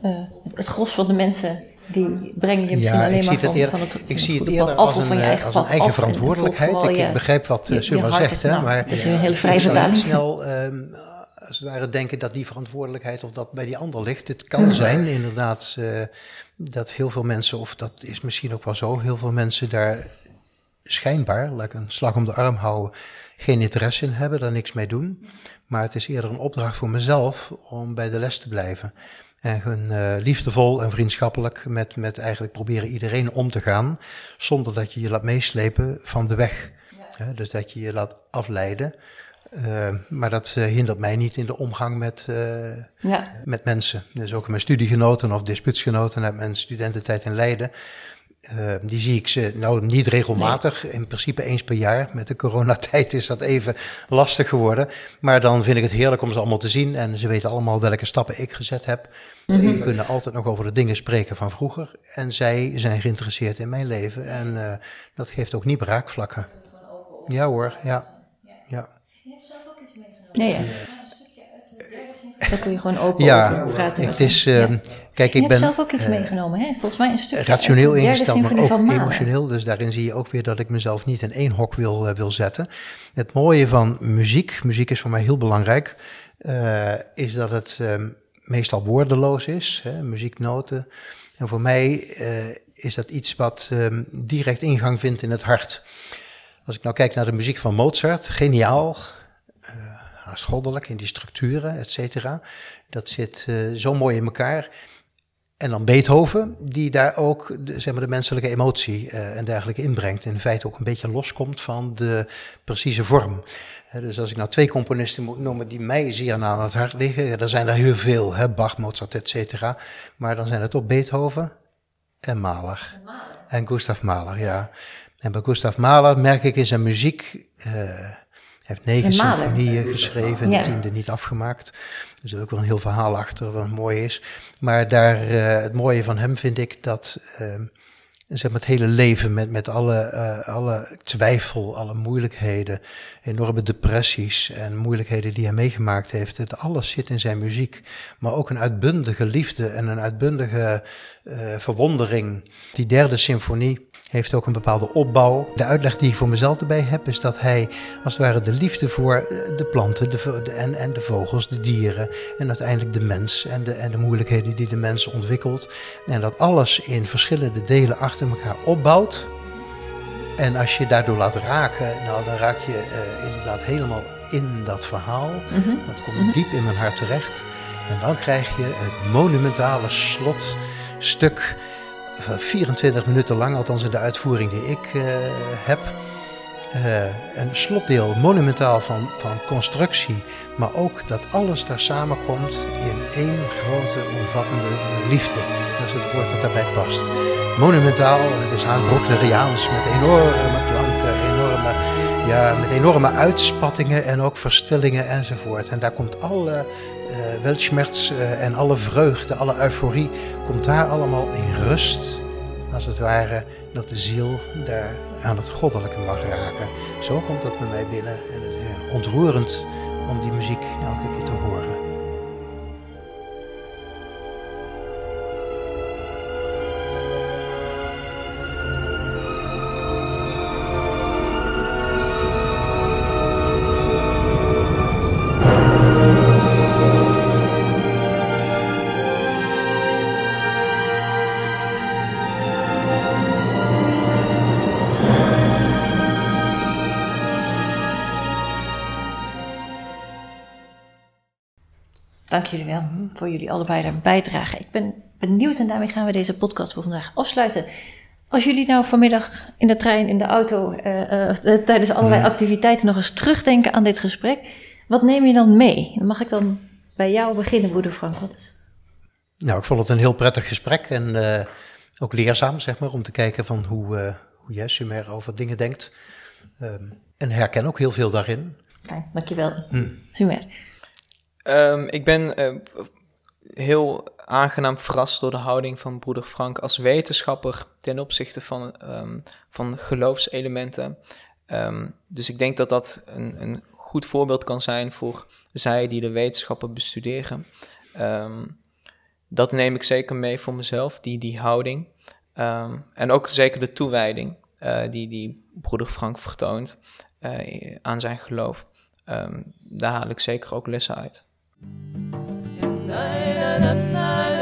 eh, het gros van de mensen die brengen je misschien Ja, alleen maar van, eerder, van het, ik zie het eerder af als een, van je eh, eigen als een eigen verantwoordelijkheid. Ik begrijp wat je- Summa je hart zegt, hè, maar Het is een hele vrije vertaling. snel ehm, als het ware denken dat die verantwoordelijkheid of dat bij die ander ligt. Het kan zijn inderdaad eh, dat heel veel mensen, of dat is misschien ook wel zo, heel veel mensen daar schijnbaar, laat ik een slag om de arm houden, geen interesse in hebben, daar niks mee doen. Maar het is eerder een opdracht voor mezelf om bij de les te blijven. En gewoon eh, liefdevol en vriendschappelijk met, met eigenlijk proberen iedereen om te gaan, zonder dat je je laat meeslepen van de weg. Dus dat je je laat afleiden. Uh, maar dat uh, hindert mij niet in de omgang met, uh, Ja. met mensen. Dus ook mijn studiegenoten of dispuutsgenoten uit mijn studententijd in Leiden. Uh, die zie ik ze nou niet regelmatig, in principe eens per jaar. Met de coronatijd is dat even lastig geworden. Maar dan vind ik het heerlijk om ze allemaal te zien. En ze weten allemaal welke stappen ik gezet heb. Mm -hmm. We kunnen altijd nog over de dingen spreken van vroeger. En zij zijn geïnteresseerd in mijn leven. En uh, dat geeft ook niet braakvlakken. Ja hoor, ja. ja. Nee, ja. Daar kun je gewoon open ja, over praten. Het is, ja. kijk, ik je ben hebt zelf ook iets uh, meegenomen, hè? Volgens mij een stukje. Rationeel ingesteld, maar ook emotioneel. Dus daarin zie je ook weer dat ik mezelf niet in één hok wil, uh, wil zetten. Het mooie van muziek, muziek is voor mij heel belangrijk, is dat het um, meestal woordeloos is, hè, muzieknoten. En voor mij uh, is dat iets wat um, direct ingang vindt in het hart. Als ik nou kijk naar de muziek van Mozart, geniaal, haast goddelijk in die structuren, et cetera. Dat zit uh, zo mooi in elkaar. En dan Beethoven, die daar ook de, zeg maar, de menselijke emotie uh, en dergelijke inbrengt. In feite ook een beetje loskomt van de precieze vorm. He, dus als ik nou twee componisten moet noemen die mij zeer aan het hart liggen, ja, dan zijn er heel veel, hè, Bach, Mozart, et cetera. Maar dan zijn het ook Beethoven en Mahler. En, Mahler. en Gustav Mahler, ja. En bij Gustav Mahler merk ik in zijn muziek... Uh, hij heeft negen symfonieën geschreven en ja. de tiende niet afgemaakt. Dus er is ook wel een heel verhaal achter wat mooi is. Maar daar, uh, het mooie van hem vind ik dat uh, zeg maar het hele leven met, met alle, uh, alle twijfel, alle moeilijkheden, enorme depressies en moeilijkheden die hij meegemaakt heeft. Het alles zit in zijn muziek. Maar ook een uitbundige liefde en een uitbundige uh, verwondering. Die derde symfonie heeft ook een bepaalde opbouw. De uitleg die ik voor mezelf erbij heb, is dat hij als het ware de liefde voor eh, de planten de, en, en de vogels, de dieren en uiteindelijk de mens en de, en de moeilijkheden die de mens ontwikkelt. En dat alles in verschillende delen achter elkaar opbouwt. En als je daardoor laat raken, nou dan raak je uh, inderdaad helemaal in dat verhaal. Mhm. Dat komt mhm. diep in mijn hart terecht. En dan krijg je het monumentale slotstuk 24 minuten lang, althans in de uitvoering die ik uh, heb. Uh, een slotdeel monumentaal van, van constructie, maar ook dat alles daar samenkomt in één grote, omvattende liefde. Dat is het woord dat daarbij past. Monumentaal, het is aan Bruckneriaans met enorme, ja, met enorme uitspattingen en ook verstillingen enzovoort. En daar komt alle uh, en alle vreugde, alle euforie, komt daar allemaal in rust. Als het ware dat de ziel daar aan het goddelijke mag raken. Zo komt dat bij mij binnen en het is ontroerend om die muziek elke keer te horen. Jullie wel voor jullie allebei de bijdrage. Ik ben benieuwd en daarmee gaan we deze podcast voor vandaag afsluiten. Als jullie nou vanmiddag in de trein, in de auto, uh, uh, tijdens allerlei activiteiten nog eens terugdenken aan dit gesprek, wat neem je dan mee? Dan mag ik dan bij jou beginnen, broeder Frank. Wat is... Nou, ik vond het een heel prettig gesprek en uh, ook leerzaam, zeg maar, om te kijken van hoe, hoe jij, Sumer, over dingen denkt. Um, en herken ook heel veel daarin. Fijn, dankjewel. Hmm. Sumer. Um, ik ben uh, heel aangenaam verrast door de houding van broeder Frank als wetenschapper ten opzichte van, um, van geloofselementen. Um, dus ik denk dat dat een, een, goed voorbeeld kan zijn voor zij die de wetenschappen bestuderen. dat neem ik zeker mee voor mezelf, die, die houding. en ook zeker de toewijding uh, die, die broeder Frank vertoont uh, aan zijn geloof. daar haal ik zeker ook lessen uit. Night and night.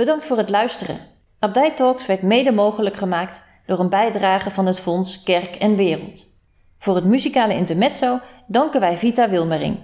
Bedankt voor het luisteren. Abdij Talks werd mede mogelijk gemaakt door een bijdrage van het Fonds Kerk en Wereld. Voor het muzikale intermezzo danken wij Vita Wilmering.